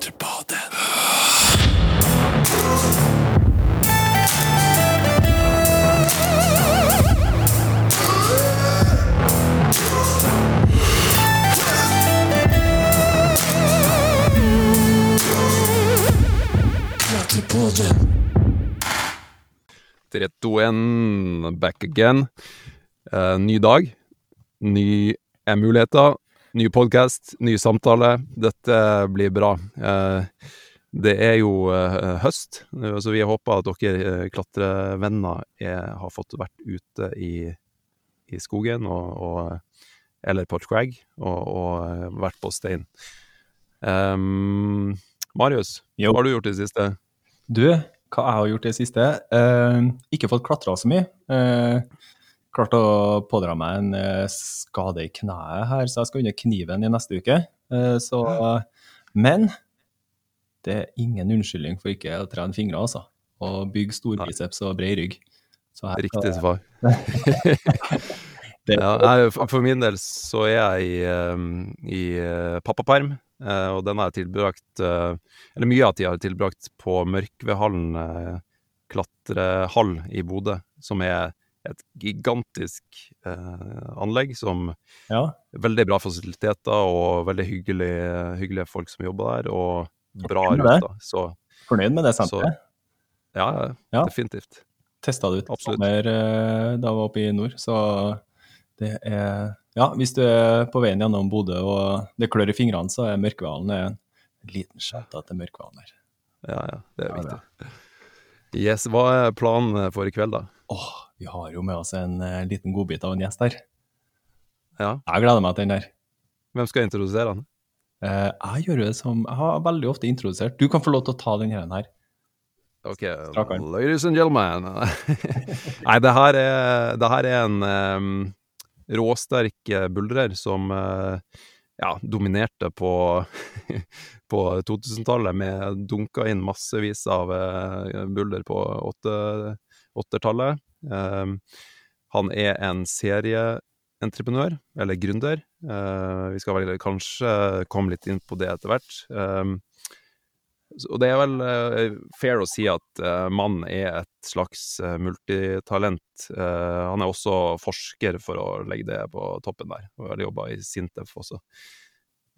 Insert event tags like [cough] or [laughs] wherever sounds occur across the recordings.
Klatrepoden. Klatrepoden. 3, 2, 1, back again. Eh, ny dag, nye muligheter, ny podkast, ny samtale. Dette blir bra. Eh, det er jo eh, høst, så vi håper at dere eh, klatrevenner er, har fått vært ute i, i skogen og, og, eller på Crag og, og vært på stein. Um, Marius, Jo. hva har du gjort i det siste? Du, hva jeg har gjort i det siste? Uh, ikke fått klatra så mye. Eh, klart å pådra meg en eh, skade i kneet her, så jeg skal under kniven i neste uke. Eh, så, men det er ingen unnskyldning for ikke å trene fingre, altså. Og bygge storbiceps og bred rygg. Så her- Riktig svar. [laughs] Ja, nei, for min del så er jeg i, eh, i eh, pappaperm, og den har jeg tilbrakt Eller mye av tida har jeg tilbrakt på Mørkvedhallen eh, klatrehall i Bodø, som er et gigantisk eh, anlegg som Ja, Veldig bra fasiliteter og veldig hyggelige, hyggelige folk som jobber der, og bra ruter. Så fornøyd med det senteret? ja, ja, definitivt. Testa det ut Absolutt. sommer eh, da jeg var oppe i nord, så det er Ja, hvis du er på veien gjennom Bodø og det klør i fingrene, så er Mørkvalen en liten shout-out til Mørkvalen her. Ja, ja, det er viktig. Yes, Hva er planen for i kveld, da? Åh, vi har jo med oss en uh, liten godbit av en gjest her. Ja, Jeg gleder meg til den der. Hvem skal introdusere han? Uh, jeg gjør det som Jeg har veldig ofte introdusert. Du kan få lov til å ta den her. Ok, Strak ladies and gentlemen. [laughs] Nei, det her er, det her er en um, råsterk eh, buldrer som uh, ja, dominerte på, [laughs] på 2000-tallet med dunka inn massevis av uh, bulder på åtte- åttertallet. Em, han er en serieentreprenør, eller gründer. Eh, vi skal vel kanskje komme litt inn på det etter hvert. Og det er vel eh, fair å si at uh, mannen er et slags eh, multitalent. Eh, han er også forsker, for å legge det på toppen der. Og har jobba i Sintef også.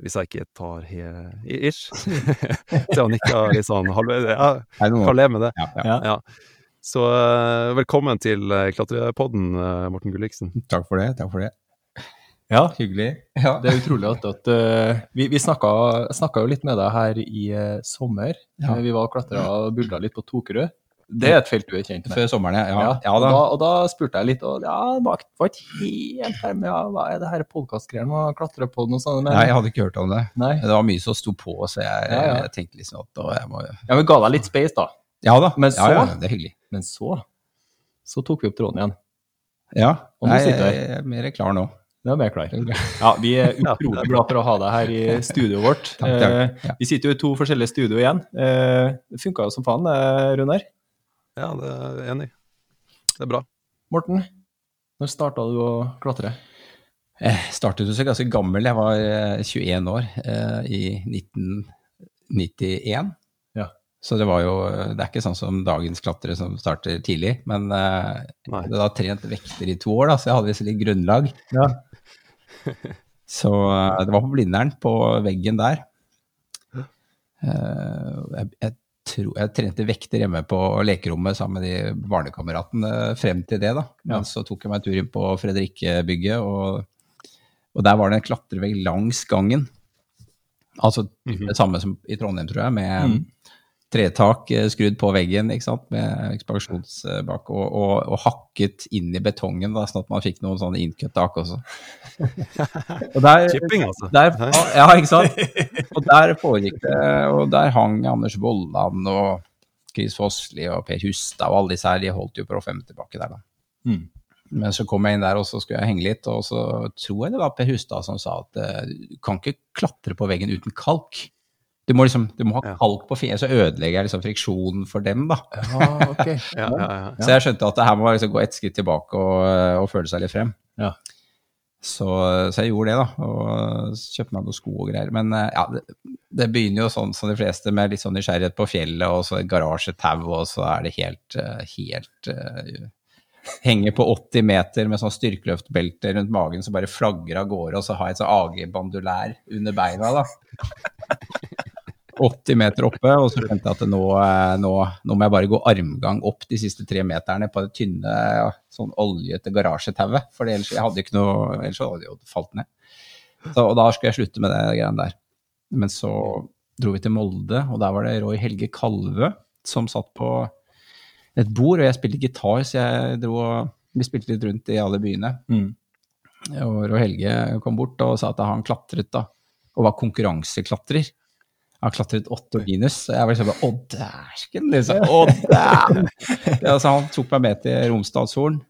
Hvis jeg ikke tar he... ish. [laughs] Så han nikker litt sånn halvveis. Ja, kan leve med det. Ja, ja. Ja. Så eh, velkommen til uh, Klatrepodden, eh, Morten Gulliksen. Takk for det. Takk for det. Ja, Hyggelig. Ja. det er utrolig at, at eh, Vi, vi snakka, snakka jo litt med deg her i uh, sommer. Ja. Eh, vi var og klatra og bulla litt på Tokerud. Det er et felt du er kjent med. Før sommeren, ja. Ja, ja og, da. da, og da spurte jeg litt, og ja, det var ikke- var ikke helt her med ja, hva er det her podkastgreiene, og klatre på noe sånt? Men, Nei, jeg hadde ikke hørt om det. nei. Det var mye som sto på, så jeg, Ja, ja. jeg tenkte liksom at da jeg må Ja, vi ga deg litt space, da. Ja da. Men så- ja, det er hyggelig. Men så så tok vi opp tråden igjen. Ja. Og nå Nei, sitter jeg jeg. er mer klar nå. Det er mer klar. Ja, vi er [laughs] utrolig glad for å ha deg her i studioet vårt. Takk, takk. Eh, Ja. Vi sitter jo i to forskjellige studio igjen. Eh, Det funka jo som faen, Runar. Ja, det er jeg enig i. Det er bra. Morten, når starta du å klatre? Jeg startet jo så ganske gammel. Jeg var eh, 21 år eh, i 1991. Så det var jo Det er ikke sånn som dagens klatrere som starter tidlig, men uh, jeg hadde da trent vekter i to år, da, så jeg hadde visst litt grunnlag. Ja. [laughs] Så uh, det var på Blindern, på veggen der. Uh, jeg, jeg, tro, jeg trente vekter hjemme på lekerommet sammen med de barnekameratene frem til det, da. Ja. Men så tok jeg meg en tur inn på Fredrikke-bygget, og, og der var det en klatrevegg langs gangen. Altså Mhm. det samme som i Trondheim, tror jeg, med Mm. Tretak eh, skrudd på veggen, med ekspansjonsbak, og, og, og hakket inn i betongen, da, sånn at man fikk noen sånne innkøtt tak også. [laughs] og der, Chipping, altså. der, ja, ikke sant? Og der foregikk det, og der hang Anders Vollan og Chris Fossli og Per Hustad og alle disse her, de holdt jo på 50-bakke der, da. Mm. Men så kom jeg inn der, og så skulle jeg henge litt, og så tror jeg det var Per Hustad som sa at eh, du kan ikke klatre på veggen uten kalk. Du må liksom, du må ha kalk på fingeren, så ødelegger jeg liksom friksjonen for dem, da. Ah, okay. [laughs] Ja, ja, ja. Så jeg skjønte at det her må liksom gå ett skritt tilbake og, og føle seg litt frem. Ja. Så, så, jeg gjorde det, da. Og kjøpte meg noen sko og greier. Men eh, ja, det, det begynner jo sånn som de fleste, med litt sånn nysgjerrighet på fjellet, og så et garasjetau, og så er det helt, eh, helt uh, Henger på 80 meter med sånn styrkeløftbelte rundt magen som bare flagger av gårde, og så har jeg et sånn AG-bandulær under beina, da. [laughs] 80 meter oppe, og så skjønte jeg at nå, eh, nå, nå, må jeg bare gå armgang opp de siste tre meterne på det tynne, sånn oljete garasjetauet. For ellers jeg hadde ikke noe, ellers hadde jeg jo falt ned. Så, og da skulle jeg slutte med det greiene der. Men så dro vi til Molde, og der var det Roy Helge Kalvø som satt på et bord, og jeg spilte gitar, så jeg dro vi spilte litt rundt i alle byene. Mm. Og Roy Helge kom bort og sa at han klatret da, og var konkurranseklatrer. Han har klatret åtte minus. Så jeg var liksom bare Å, dæsken, liksom. Å, dæven! altså, han tok meg med til Romsdalshorn.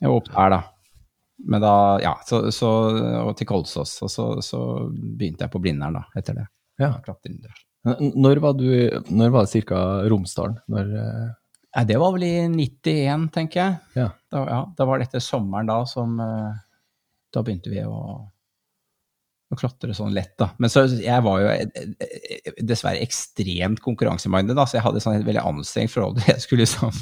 Jeg var opp der, da. Men da, ja, så, så, og til Kolsås. Og så, så, begynte jeg på Blindern, da, etter det. Ja. Når var, du, når var det ca. Romsdalen? Når, Nei, det var vel i 91, tenker jeg. Ja. Da, ja, da var det etter sommeren da som eh, Da begynte vi å å klatre sånn lett, da. Men så jeg var jo eh, eh, dessverre ekstremt konkurransemindet, da, så jeg hadde sånn et veldig anstrengt forhold til Jeg skulle liksom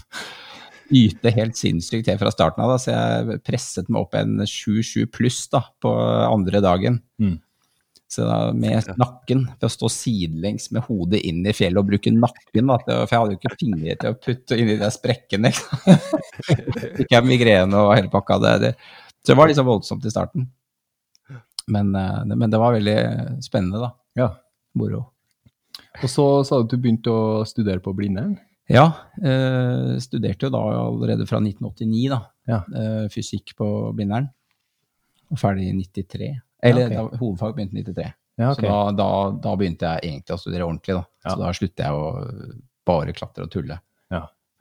yte helt sinnssykt til fra starten av, da, så jeg presset meg opp en 7-7 pluss da, på andre dagen. Mm. Så da, med nakken, ved å stå sidelengs med hodet inn i fjellet og bruke nakken, da, for jeg hadde jo ikke fingre til å putte inn i de sprekkene. [laughs] Fikk jeg migrene og hele pakka. Det, det. Så det var liksom voldsomt i starten. Men, eh, men, det var veldig spennende, da. Ja. Moro. Og så sa du at du begynte å studere på Blindern? Ja, eh, studerte jo da allerede fra 1989, da. Ja. Eh, fysikk på Blindern. Og ferdig i 93. Eller ja, okay. da, hovedfag begynte i 93. Ja, okay. Så da, da, da, begynte jeg egentlig å studere ordentlig, da. Så da sluttet jeg å bare klatre og tulle.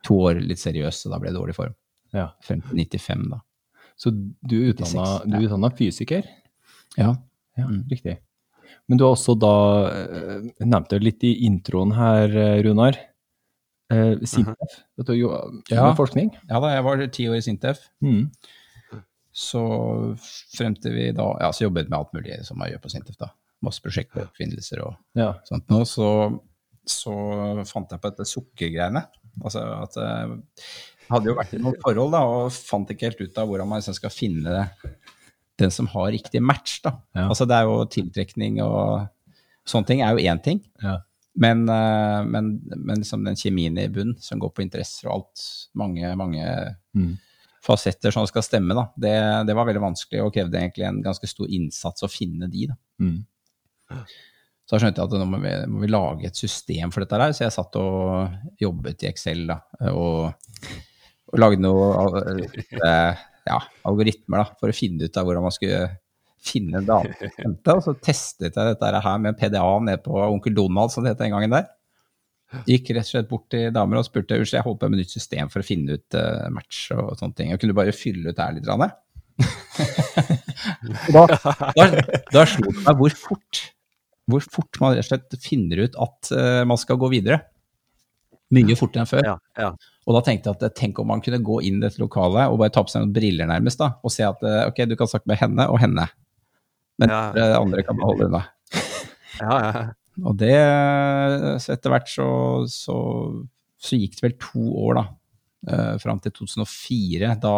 To år litt seriøst, så da ble jeg dårlig form. Til 95, da. Så du er utdanna fysiker? Ja, ja mm. riktig. Men du har også da eh, nevnt det litt i introen her, eh, Runar. Eh, Sintef, -huh. vet du, jo, ja. forskning? Ja da, jeg var ti år i Sintef. Mm. Så frem til vi da Ja, så jobbet med alt mulig som man gjør på Sintef, da. Masse prosjekter, oppfinnelser og ja. sånt noe. Så, så, fant jeg på dette sukkergreiene. Altså at jeg hadde jo vært i noen forhold da, og fant ikke helt ut av hvordan man liksom skal finne det den som har riktig match, da. Ja. Altså det er jo tiltrekning og sånne ting er jo én ting. Ja. Men, uh, men, men liksom den kjemien i bunn, som går på interesser og alt, mange, mange mm. fasetter som skal stemme, da, det, det, var veldig vanskelig og krevde egentlig en ganske stor innsats å finne de, da. Mm. Så da skjønte jeg at nå må vi, må vi, lage et system for dette her, så jeg satt og jobbet i Excel da, og, og lagde noe uh, ja, algoritmer da, for å finne ut av hvordan man skulle finne en dame. Og så testet jeg dette her med en PDA ned på Onkel Donald, som det het den gangen der. Gikk rett og slett bort til damer og spurte jeg holdt på med nytt system for å finne ut uh, match og sånne ting. Jeg kunne bare fylle ut her litt. [laughs] da, da, da slo det meg hvor fort, hvor fort man rett og slett finner ut at uh, man skal gå videre. Mye fortere enn før. Ja, ja. Og da tenkte jeg at tenk om man kunne gå inn i dette lokalet og bare ta på seg noen briller nærmest, da, og se at eh, ok, du kan snakke med henne og henne, men ja. andre kan beholde unna. [laughs] ja, ja. Og det Så etter hvert så, så, så gikk det vel to år, da. Uh, fram til 2004. Da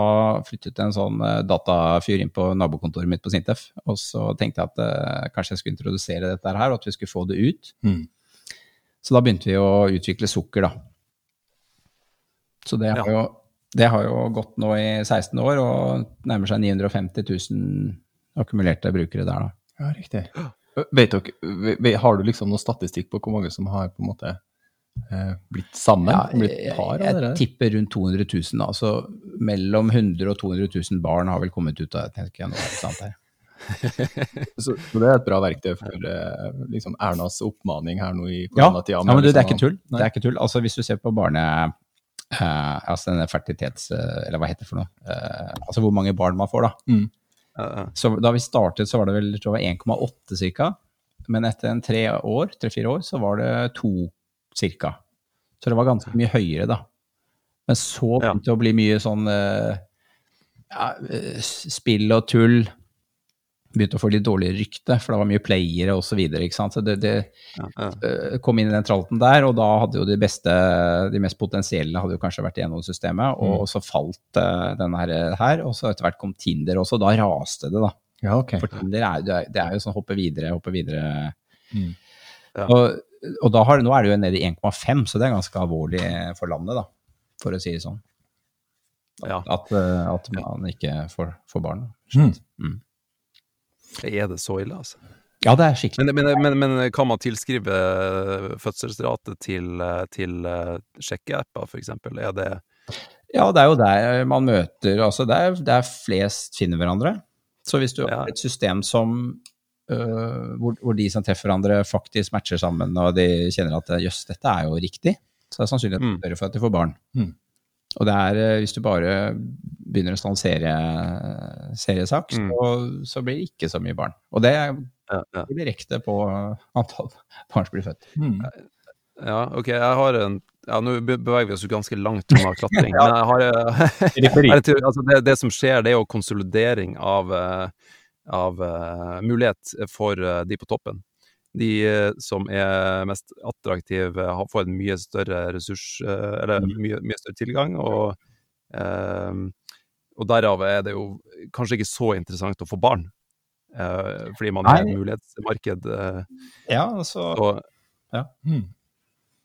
flyttet en sånn datafyr inn på nabokontoret mitt på Sintef. Og så tenkte jeg at uh, kanskje jeg skulle introdusere dette her, og at vi skulle få det ut. Mm. Så da begynte vi å utvikle sukker, da. Så det har, jo, det har, jo, gått nå i 16 år og nærmer seg 950 000 akkumulerte brukere der, da. Ja, riktig. Vet dere, har du liksom noe statistikk på hvor mange som har på en måte eh, blitt sammen? Ja, blitt par jeg, jeg tipper rundt 200 000. Altså mellom 100 og 200 000 barn har vel kommet ut av det, tenker jeg nå. Så, så, det er et bra verktøy for eh, liksom Ernas oppmaning her nå i koronatida? Ja, ja men det, det, er ikke tull. Det er ikke tull. Altså Hvis du ser på barne Uh, altså denne fertilitets... Uh, eller hva heter det for noe? Uh, altså hvor mange barn man får, da. Mm. Så da vi startet, så var det vel 1,8 ca. Men etter en tre år, tre-fire år, så var det to ca. Så det var ganske mye høyere, da. Men så begynte det ja. å bli mye sånn ja, eh, spill og tull begynte å få litt dårligere rykte, for det var mye playere osv. Så, så det, det Ja, ja. eh, kom inn i den tralten der, og da hadde jo de beste, de mest potensielle hadde jo kanskje vært gjennom systemet, og så falt uh, den her, her, og så etter hvert kom Tinder også, og da raste det, da. Ja, ok. For Tinder er, det er- det er jo sånn hoppe videre, hoppe videre. Mm. Ja. Og, og da har, nå er det jo nede i 1,5, så det er ganske alvorlig for landet, da, for å si det sånn. Ja. At, eh, at man ikke får, får barn. Mm. Er det så ille, altså? Ja, det er skikkelig. Men, men, men, men kan man tilskrive eh, fødselsrate til, eh, til eh, sjekkeapper, f.eks.? Er det Ja, det er jo der man møter Altså, det er der flest finner hverandre. Så hvis du Ja. har et system som Uh, hvor, hvor de som treffer hverandre, faktisk matcher sammen, og de kjenner at jøss, dette er jo riktig, så er det sannsynligheten Mm. større for at de får barn. Mm. Og det er, øh, hvis du bare begynner å stå en serie, seriesak, Mm. så, så blir det ikke så mye barn. Og det er ja, ja. direkte på antall barn som blir født. Mm. ja, ok, jeg har en ja, Nå beveger vi oss jo ganske langt [laughs] unna klatring, men jeg har [laughs] eh, [laughs] jeg altså det, det som skjer, det er jo konsolidering av, eh, av uh, mulighet for eh, de på toppen. De eh, som er mest attraktive, får en mye større ressurs, eh, eller mye, mye større tilgang, og, eh, og derav er det jo kanskje ikke så interessant å få barn. eh, fordi man er et mulighetsmarked. eh, Ja, altså og, Hmm.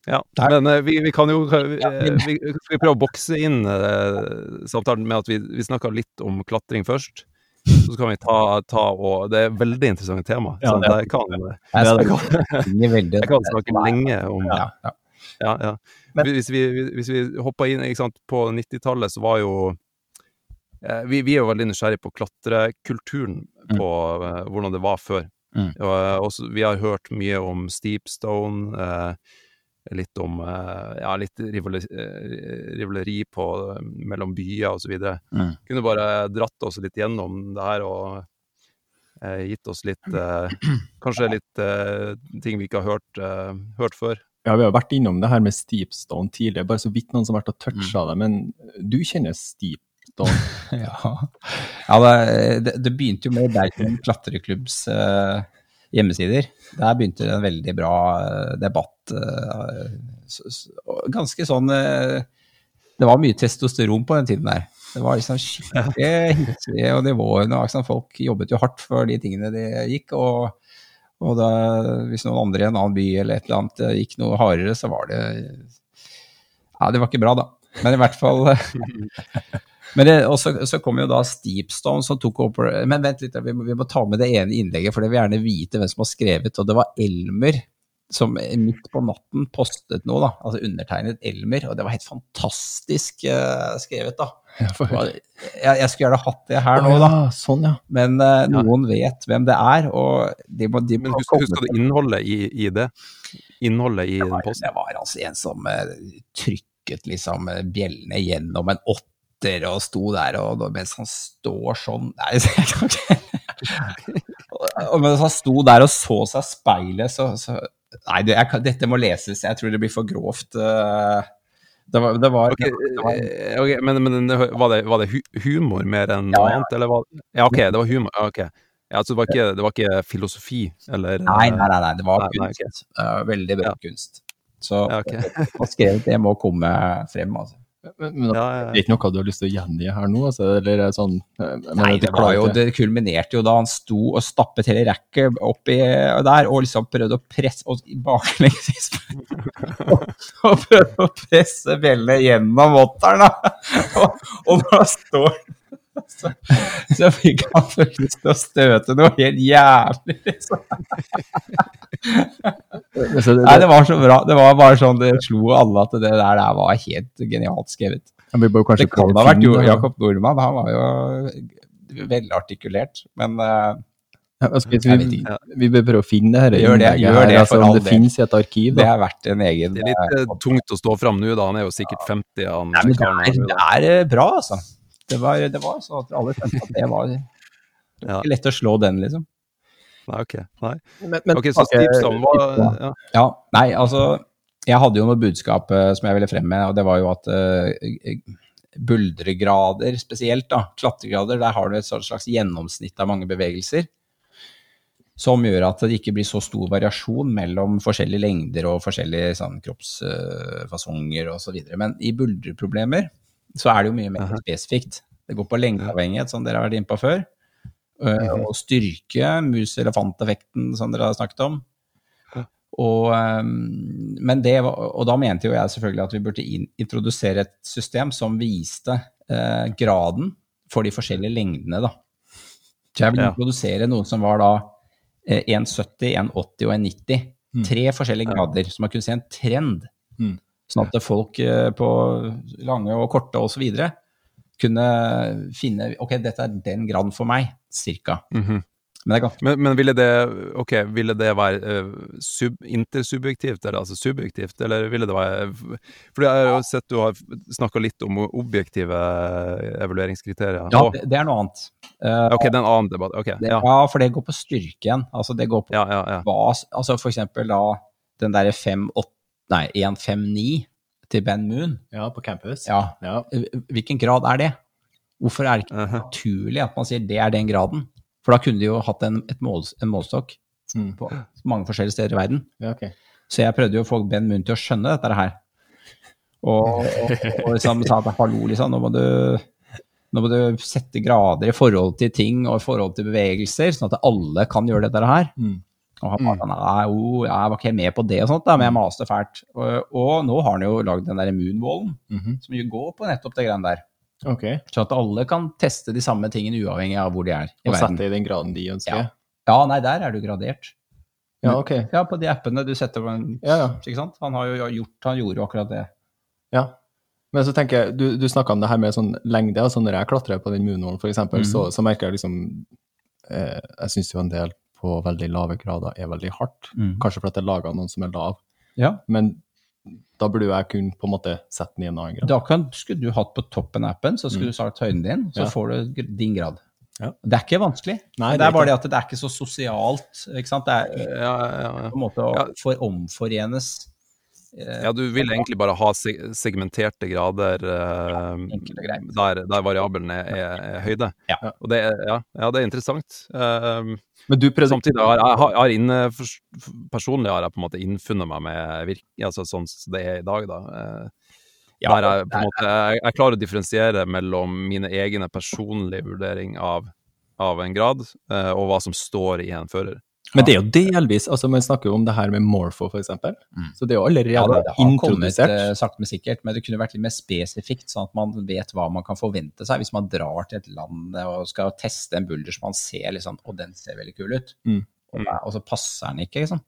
ja, men eh, vi, vi kan jo vi, vi, vi prøve å bokse inn eh, samtalen med at vi, vi snakka litt om klatring først? Så kan vi ta, ta og Det er et veldig interessant tema. Ja, det jeg, kan, jeg [laughs] jeg, kan, jeg kan snakke lenge om Ja, ja. Ja, ja. Hvis vi, hvis vi hopper inn sant, På 90-tallet så var jo eh, vi, vi er jo veldig nysgjerrige på klatrekulturen, Mm. på eh, hvordan det var før. Mm. Og, eh, også, vi har hørt mye om steepstone, eh, litt om eh, ja, litt rivali, eh, rivaleri på, mellom byer videre. Mm. Kunne bare dratt oss litt gjennom det her og eh, gitt oss litt eh, Kanskje litt eh, ting vi ikke har hørt, eh, hørt før. Ja, vi har vært innom det her med Steepstone tidligere, bare så vidt noen som har vært og toucha det, men du kjenner Steepstone? [laughs] Ja, ja det, det, det begynte jo med Bergen klatreklubbs eh, hjemmesider. Der begynte en veldig bra eh, debatt. eh, ganske sånn eh, Det var mye testosteron på den tiden der. Det var liksom skikkelig [laughs] hissig og nivåene. Liksom, folk jobbet jo hardt for de tingene de gikk. og og da, hvis noen andre i en annen by eller et eller annet gikk noe hardere, så var det Ja, det var ikke bra, da. Men i hvert fall [laughs] Men det, og så, så kom jo da Steepstone som tok over Men vent litt, vi må, vi må ta med det ene innlegget, for det vil gjerne vite hvem som har skrevet. Og det var Elmer som midt på natten postet noe, da. Altså undertegnet Elmer, og det var helt fantastisk uh, skrevet, da. Jeg, jeg skulle gjerne hatt det her nå, da. ja, sånn, ja. Men uh, noen vet hvem det er, og de må, de må Men husk, husk innholdet i, i det? Innholdet i det den posten? det var altså en som uh, trykket liksom bjellene gjennom en åtter og sto der, og og mens han står sånn Nei, [laughs] jeg kan ikke Og mens han sto der og så seg speilet, så, så Nei, det, jeg dette må leses. Jeg tror det blir for grovt. eh. Det var, det var, Ok, det var okay, men, men var det, var det humor mer enn noe ja. annet, eller var Ja, ok, det var humor. Okay. Ja, så det var ikke, det var ikke filosofi, eller Nei, nei, nei, nei, det var Nei, nei, kunst. Eh, veldig bra Ja. kunst. Så Ja, okay. [laughs] skrevet, det må komme frem, altså. Men, men Ja, det er ikke noe du har lyst til å gjengi her nå? Altså, eller er sånn eh, men Nei, det var jo, det kulminerte jo da han sto og stappet hele racket oppi der, og liksom prøvde å presse og baklengs og, [laughs] og prøvde å presse bjellene gjennom votteren. Og, og da står så, så fikk han lyst til å støte noe helt jævlig, liksom. Altså, det, Nei, det var så bra. Det var bare sånn, det slo alle at det der, der var helt genialt skrevet. Det kan å ha vært jo Jakob Nordmann, han var jo velartikulert, men uh, Ja, altså, vi, vi, vi bør prøve å finne det her. Gjør det, gjør det, her, altså, for om det finnes i et arkiv. det er verdt en egen Det er litt eh, tungt å stå fram nå, da. Han er jo sikkert 50. Han, Nei, men det er, det er eh, bra, altså. Det var, det var så at alle skjønte at det var det [laughs] var Ja. ikke lett å slå den, liksom. Nei, ok. Nei. Men, men, okay så Steepstone var ja. Ja, nei, altså Jeg hadde jo noe budskap uh, som jeg ville frem med, og det var jo at uh, buldregrader spesielt, da, klatregrader, der har du et slags gjennomsnitt av mange bevegelser. Som gjør at det ikke blir så stor variasjon mellom forskjellige lengder og forskjellige sånn, kroppsfasonger osv. Men i buldreproblemer så er det jo mye mer Aha. spesifikt. Det går på lengdeavhengighet, som dere har vært inne på før. Eh, Og styrke, mus-elefant-effekten, som dere har snakket om. Og, ehm, men det og da mente jo jeg selvfølgelig at vi burde introdusere et system som viste eh, graden for de forskjellige lengdene, da. Så jeg vil Ja. introdusere noe som var da eh, 1,70, 1,80 og 1,90. Mm. Tre forskjellige grader, så man kunne se en trend. Mm. Sånn at folk eh, på lange og korte osv. kunne finne Ok, dette er den graden for meg, cirka. Men det er ganske Men, men ville det ok, ville det være uh, sub, intersubjektivt, eller altså subjektivt, eller ville det være For jeg har jo sett du har snakka litt om objektive eh, evalueringskriterier. Ja, det, det er noe annet. Uh, ok, det er en annen debatt. Ok, det, ja. ja, for det går på styrken. Altså det går på Ja, ja, ja. hva Altså for eksempel da den derre 5-8 Nei, 1-5-9 til Ben Moon. Ja, på campus. Ja, Ja. hvilken grad er det? Hvorfor er det ikke Mhm. naturlig at man sier det er den graden? For da kunne de jo hatt en, et mål, en målstokk Mm. på mange forskjellige steder i verden. ja, okay. Så jeg prøvde jo å få Ben Moon til å skjønne dette her. Og, og, og liksom sa at hallo, liksom, nå må du nå må du sette grader i forhold til ting og i forhold til bevegelser, sånn at alle kan gjøre dette her. Mm. Og han bare sånn, nei, oh, jeg var ikke helt med på det og sånt, da, men jeg maste fælt. Og, og nå har han jo lagd den der moonwallen, -hmm. som jo går på nettopp det greiene der. Okay. Så at alle kan teste de samme tingene uavhengig av hvor de er i Og verden. sette i den graden de ønsker? Ja. Ja, nei, der er du gradert. Ja, ok. Ja, på de appene du setter på en Ja, ja. Ikke sant? Han har jo gjort, han gjorde jo akkurat det. Ja. Men så tenker jeg, du, du snakka om det her med sånn lengde. altså Når jeg klatrer på den moonwallen, for eksempel, -hmm. så, så merker jeg liksom eh, Jeg syns jo en del på veldig lave grader er veldig hardt. Mm. Kanskje fordi det er laga noen som er lav. Ja. Men da burde jeg kunne på en måte sette den i en annen grad. Da kan, skulle du hatt på toppen av appen, så skulle Mm. du sagt høyden din, så Ja. får du din grad. Ja. Det er ikke vanskelig. Nei, det, det er bare det at det er ikke så sosialt. ikke sant? Det er Ja, ja, ja. på en måte å Ja. for omforenes ja, du vil egentlig bare ha segmenterte grader uh, ja, der, der variabelen er, er, er høyde. Ja. Og det, er- ja, ja, det er interessant. Uh, Men du prøvde Samtidig har jeg, har, har inne, for, personlig har jeg på en måte innfunnet meg med virke, altså sånn som det er i dag, da. Uh, Ja, der jeg, på en måte, jeg, jeg klarer å differensiere mellom mine egne personlige vurdering av, av en grad, eh, og hva som står i en fører. Men det er jo delvis altså Man snakker jo om det her med Morpho, eksempel. Mm. Så det er jo allerede Ja, det, det har introdusert. Kommet, sakte, men sikkert, men det kunne vært litt mer spesifikt, sånn at man vet hva man kan forvente seg hvis man drar til et land og skal teste en bulder som man ser liksom, og den ser veldig kul ut, Mm. og, og så passer den ikke, liksom.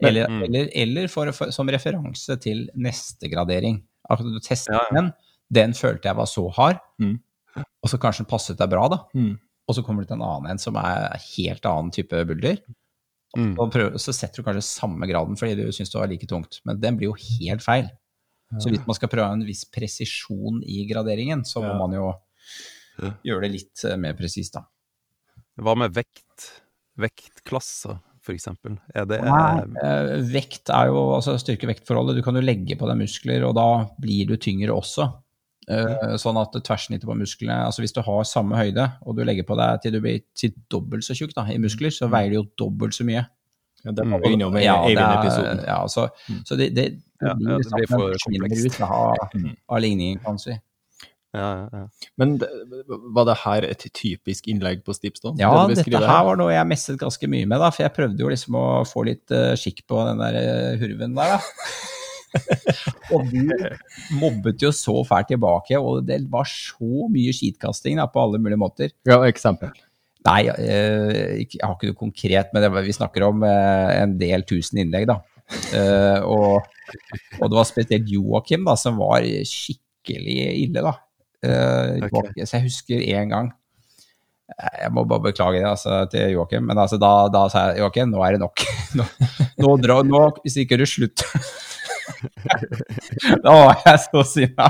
Men- Eller, Mm. eller, eller for, for, som referanse til neste gradering. Akkurat du tester Ja, ja. den, den følte jeg var så hard, Mm. og så kanskje den passet deg bra, da. Mm. Og så kommer det til en annen en som er helt annen type bulder. Mm. Prøver, så setter du kanskje samme graden fordi du syns det var like tungt, men den blir jo helt feil. Så hvis man skal prøve en viss presisjon i graderingen, så må Ja. man jo Ja. gjøre det litt eh, mer presist, da. Hva med vekt? Vektklasser, eksempel. Er det Nei, eh, vekt er jo altså styrke-vekt-forholdet. Du kan jo legge på deg muskler, og da blir du tyngre også. Eh, sånn at tverrsnittet på musklene Altså hvis du har samme høyde, og du legger på deg til du blir til dobbelt så tjukk da, i muskler, så veier det jo dobbelt så mye. Ja, det Mm. var vi innom i er- Eivind-episoden. Ja, så, Mm. så det, det, det Ja, blir ja, det blir for komplekst. av, Mm. av ligningen, kan du si. ja, ja, ja. Men var det her et typisk innlegg på Stipstone? Ja, Det dette her var noe jeg messet ganske mye med, da, for jeg prøvde jo liksom å få litt uh, skikk på den der uh, hurven der, da. [laughs] [laughs] og du mobbet jo så fælt tilbake, og det var så mye skitkasting da, på alle mulige måter. Ja, eksempel. Nei, eh, jeg har ikke noe konkret, men var- vi snakker om eh, en del tusen innlegg, da. Eh, og, og det var spesielt Joakim da, som var skikkelig ille, da. Okay. Så jeg husker en gang Jeg må bare beklage det altså, til Joakim, men altså, da, da sa jeg Joakim, nå er det nok. [laughs] Nå, nå dra, nå, hvis ikke du slutter [laughs] Da var jeg så sinna.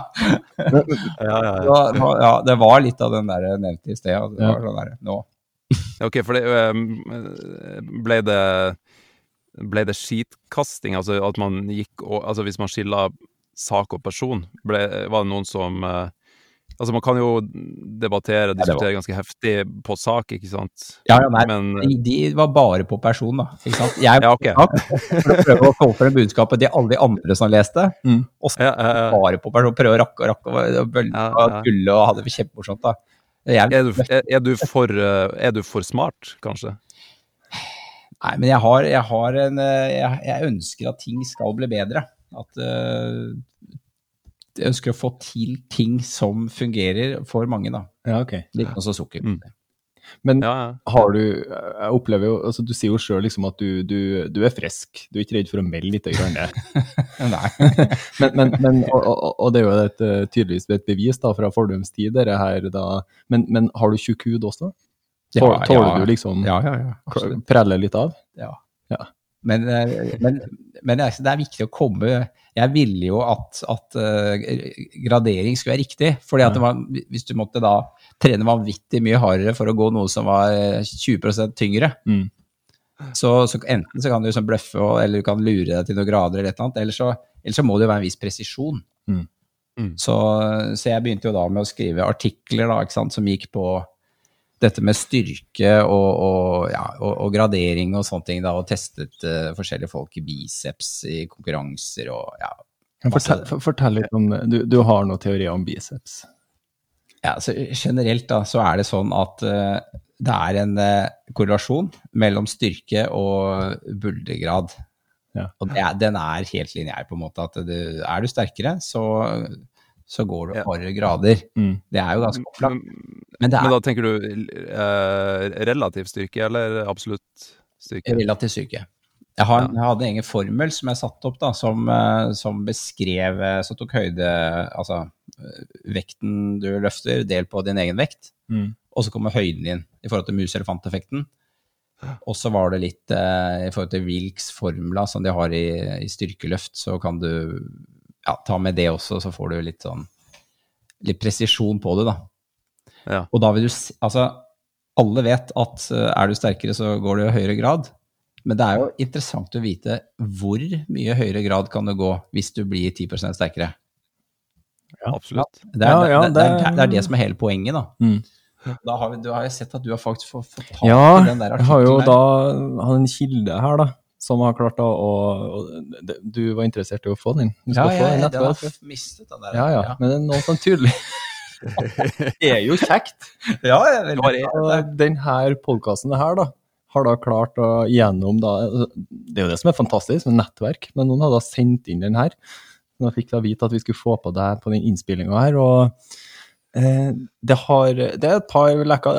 ja, ja, ja. Da- da- Ja, det var litt av den der nevnte i sted. og Det Ja. var sånn der, nå. Ok, for det ble det Ble det skitkasting, altså at man gikk og Altså hvis man skilla sak og person, ble, var det noen som øh, Altså, man kan jo debattere og diskutere ganske heftig på sak, ikke sant? Ja, ja, nei, Men de, de var bare på person, da. Ikke sant? Jeg [laughs] Ja, okay. [laughs] for å prøve å få frem budskapet til alle de andre som leste, Mm. og så ja, ja, bare på person, prøve å rakke og rakke og bølle og ja. tulle og ha det kjempemorsomt, da. Jeg, Er, du, er, er, du for, eh, er du for smart, kanskje? Nei, men jeg har, jeg har en eh, jeg, jeg ønsker at ting skal bli bedre. At eh, Jeg ønsker å få til ting som fungerer for mange, da. Ja, ok. Litt også sukker. Mm. Men Ja, ja. har du Jeg opplever jo altså Du sier jo sjøl liksom at du, du, du er frisk. Du er ikke redd for å melde litt. Grann. [laughs] Nei. [laughs] Men, men, men og, og, og det er jo et, eh, tydeligvis et bevis da, fra fordums tid, dette her da. Men, men har du tjukk hud også? Tåler ja. du liksom Ja, ja, ja. prelle litt av? Ja. eh, men, men jeg- det er viktig å komme Jeg ville jo at, at eh, gradering skulle være riktig. fordi at det var, hvis du måtte da trene vanvittig mye hardere for å gå noe som var eh, 20 tyngre, Mm. så, så enten så kan du liksom bløffe, og, eller du kan lure deg til noen grader, eller et eller annet, eller så, eller så må det jo være en viss presisjon. Mm. Mm. Så, så jeg begynte jo da med å skrive artikler da, ikke sant, som gikk på dette med styrke og, og, ja, og, og gradering og sånne ting, da, og testet uh, forskjellige folk i biceps i konkurranser og ja. Fortell, for- fortell litt om Du, du har noen teorier om biceps. ja så generelt da, så er det sånn at uh, det er en uh, korrelasjon mellom styrke og buldegrad. Ja. Og det den er helt lineær, på en måte. at du, Er du sterkere, så, så går du et Ja. par grader. Mm. Det er jo ganske opplagt. Men, Men men er da tenker du eh, relativ styrke, eller absolutt styrke? relativ styrke. Jeg, har, Ja. jeg hadde en egen formel som jeg satte opp, da, som, eh, som beskrev så Som tok høyde Altså eh, vekten du løfter, del på din egen vekt. Mm. Og så kommer høyden din i forhold til mus-elefant-effekten. Og så var det litt eh, i forhold til Wilks formla som de har i, i styrkeløft, så kan du ja, ta med det også, så får du litt sånn litt presisjon på det, da. Ja. Og da vil du Altså, alle vet at eh, er du sterkere, så går du i høyere grad. Men det er jo interessant å vite hvor mye høyere grad kan du gå hvis du blir 10 sterkere. Absolutt. Det er, Ja, ja, det, det, er, det- det er det som er hele poenget, da. Mm. Da har, vi, du har jeg sett at du har faktisk fått, fått tak Ja, i den der jeg har jo artikkelen da hatt en kilde her, da, som har klart å og, Du var interessert i å få den? ja, Ja, få jeg, den den har mistet den der. Ja, ja, men det er noe som tydelig [laughs] Det er jo kjekt. ja, jeg er veldig det. Denne podkasten her, da, har da klart å gjennom da Det er jo det som er fantastisk med nettverk, men noen har da sendt inn den her. Nå fikk da vite at vi skulle få på deg på den innspillinga her. og det har Det er et par Vi leker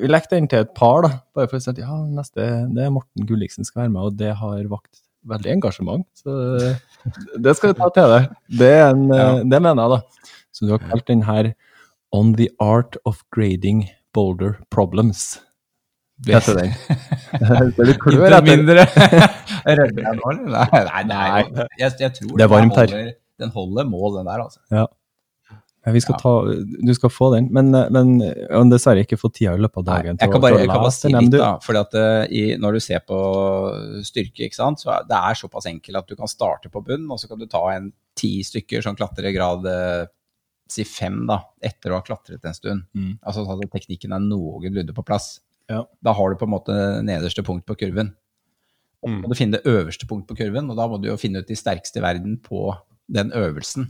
Vi lekte den til et par, da. Bare for å si at ja, neste det er Morten Gulliksen skal være med, og det har vakt veldig engasjement. Så det skal vi ta til deg. Det, er en, Ja. eh, det mener jeg, da. Så du har kalt den her On the Art of Grading Boulder Problems. Heter den. [laughs] Det er litt [laughs] klør etter. mindre. Jeg nå, eller? Nei, nei, nei. Jeg, jeg tror Det er varmt her. den holder mål, den der, altså. Ja, vi skal ta, du skal få den, men, men jeg har dessverre ikke fått tida i løpet av Nei, dagen jeg kan bare, jeg kan bare si litt, da. fordi at eh, Når du ser på styrke, ikke sant, så er det er såpass enkelt at du kan starte på bunn, og så kan du ta en ti stykker som klatrer grad eh, si fem da, etter å ha klatret en stund. Mm. Altså sånn at teknikken er noenlunde på plass. Ja. Da har du på en måte nederste punkt på kurven. Og Mm. må du finne det øverste punkt på kurven, og da må du jo finne ut de sterkeste i verden på den øvelsen.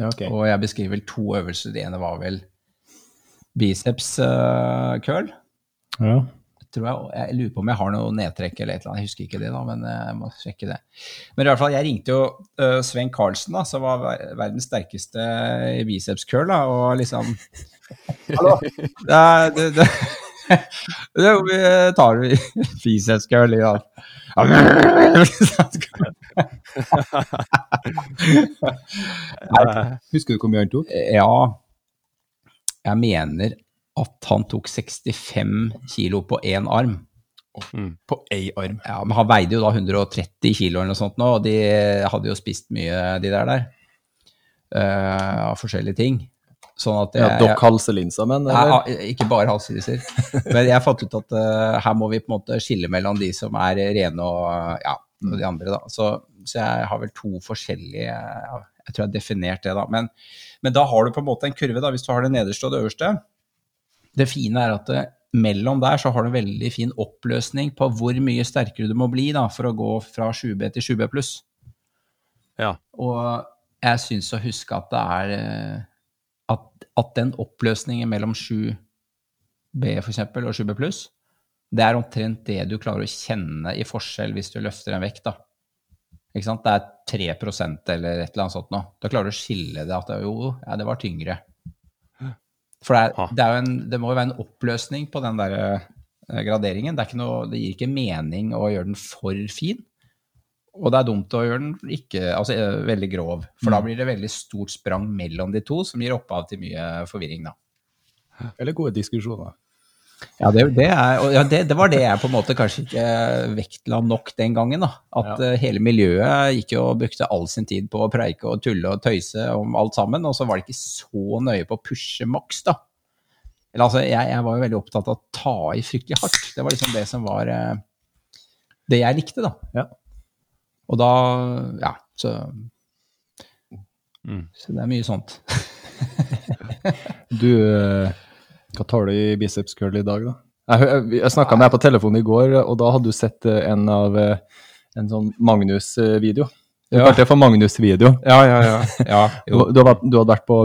Ja, ok. Og jeg beskriver vel to øvelser. Det ene var vel biceps uh, curl. Ja. Tror jeg, jeg lurer på om jeg har noe nedtrekk eller et eller annet. Jeg husker ikke det, da, men jeg må sjekke det. Men i hvert fall, jeg ringte jo uh, Sven Karlsen, da, som var verdens sterkeste i biceps curl, da, og liksom [laughs] Hallo! Det, det, det, [laughs] det, vi tar [laughs] biceps curl i dag. [laughs] Husker du hvor mye han tok? Ja, jeg mener at han tok 65 kilo på én arm. På ei arm. Ja, men han veide jo da 130 kilo eller noe sånt nå, og de hadde jo spist mye, de der der. Uh, av forskjellige ting. Sånn at Ja, Dokk Dock halselinser, men? Eller? ja, ikke bare halselinser. Men jeg fant ut at uh, her må vi på en måte skille mellom de som er rene og, ja, og de andre. da. Så, så jeg har vel to forskjellige ja, jeg tror jeg har definert det, da. Men, men da har du på en måte en kurve, da, hvis du har det nederste og det øverste. Det fine er at det, mellom der så har du en veldig fin oppløsning på hvor mye sterkere du må bli da, for å gå fra 7B til 7B pluss. Ja. Og jeg syns å huske at det er eh, at, at den oppløsningen mellom 7B for eksempel, og 7B pluss, det er omtrent det du klarer å kjenne i forskjell hvis du løfter en vekt. da. Ikke sant? Det er 3 eller et eller annet sånt noe. Da klarer du å skille det at det, jo, ja, det var tyngre. For det, er, det, er jo en, det må jo være en oppløsning på den der eh, graderingen. Det, noe, det gir ikke mening å gjøre den for fin. Og det er dumt å gjøre den ikke, altså, eh, veldig grov, for da blir det veldig stort sprang mellom de to, som gir opphav til mye forvirring. da. Eller gode diskusjoner. Ja, det, det, er, ja det, det var det jeg på en måte kanskje ikke vektla nok den gangen. da. At Ja. eh, hele miljøet gikk jo og brukte all sin tid på å preike og tulle og tøyse om alt sammen, og så var det ikke så nøye på å pushe maks, da. Eller altså, jeg, jeg var jo veldig opptatt av å ta i fryktelig hardt. Det var liksom det som var eh, det jeg likte, da. Ja. Og da Ja, så, Mm. så det er mye sånt. [laughs] Du, eh, hva tar du i biceps curl i dag, da? Jeg, jeg snakka med deg på telefonen i går, og da hadde du sett eh, en av eh, en sånn Magnus-video. Du Ja. kalte det for Magnus-video. Ja, ja, ja. ja [laughs] Du, du, hadde vært- du hadde vært på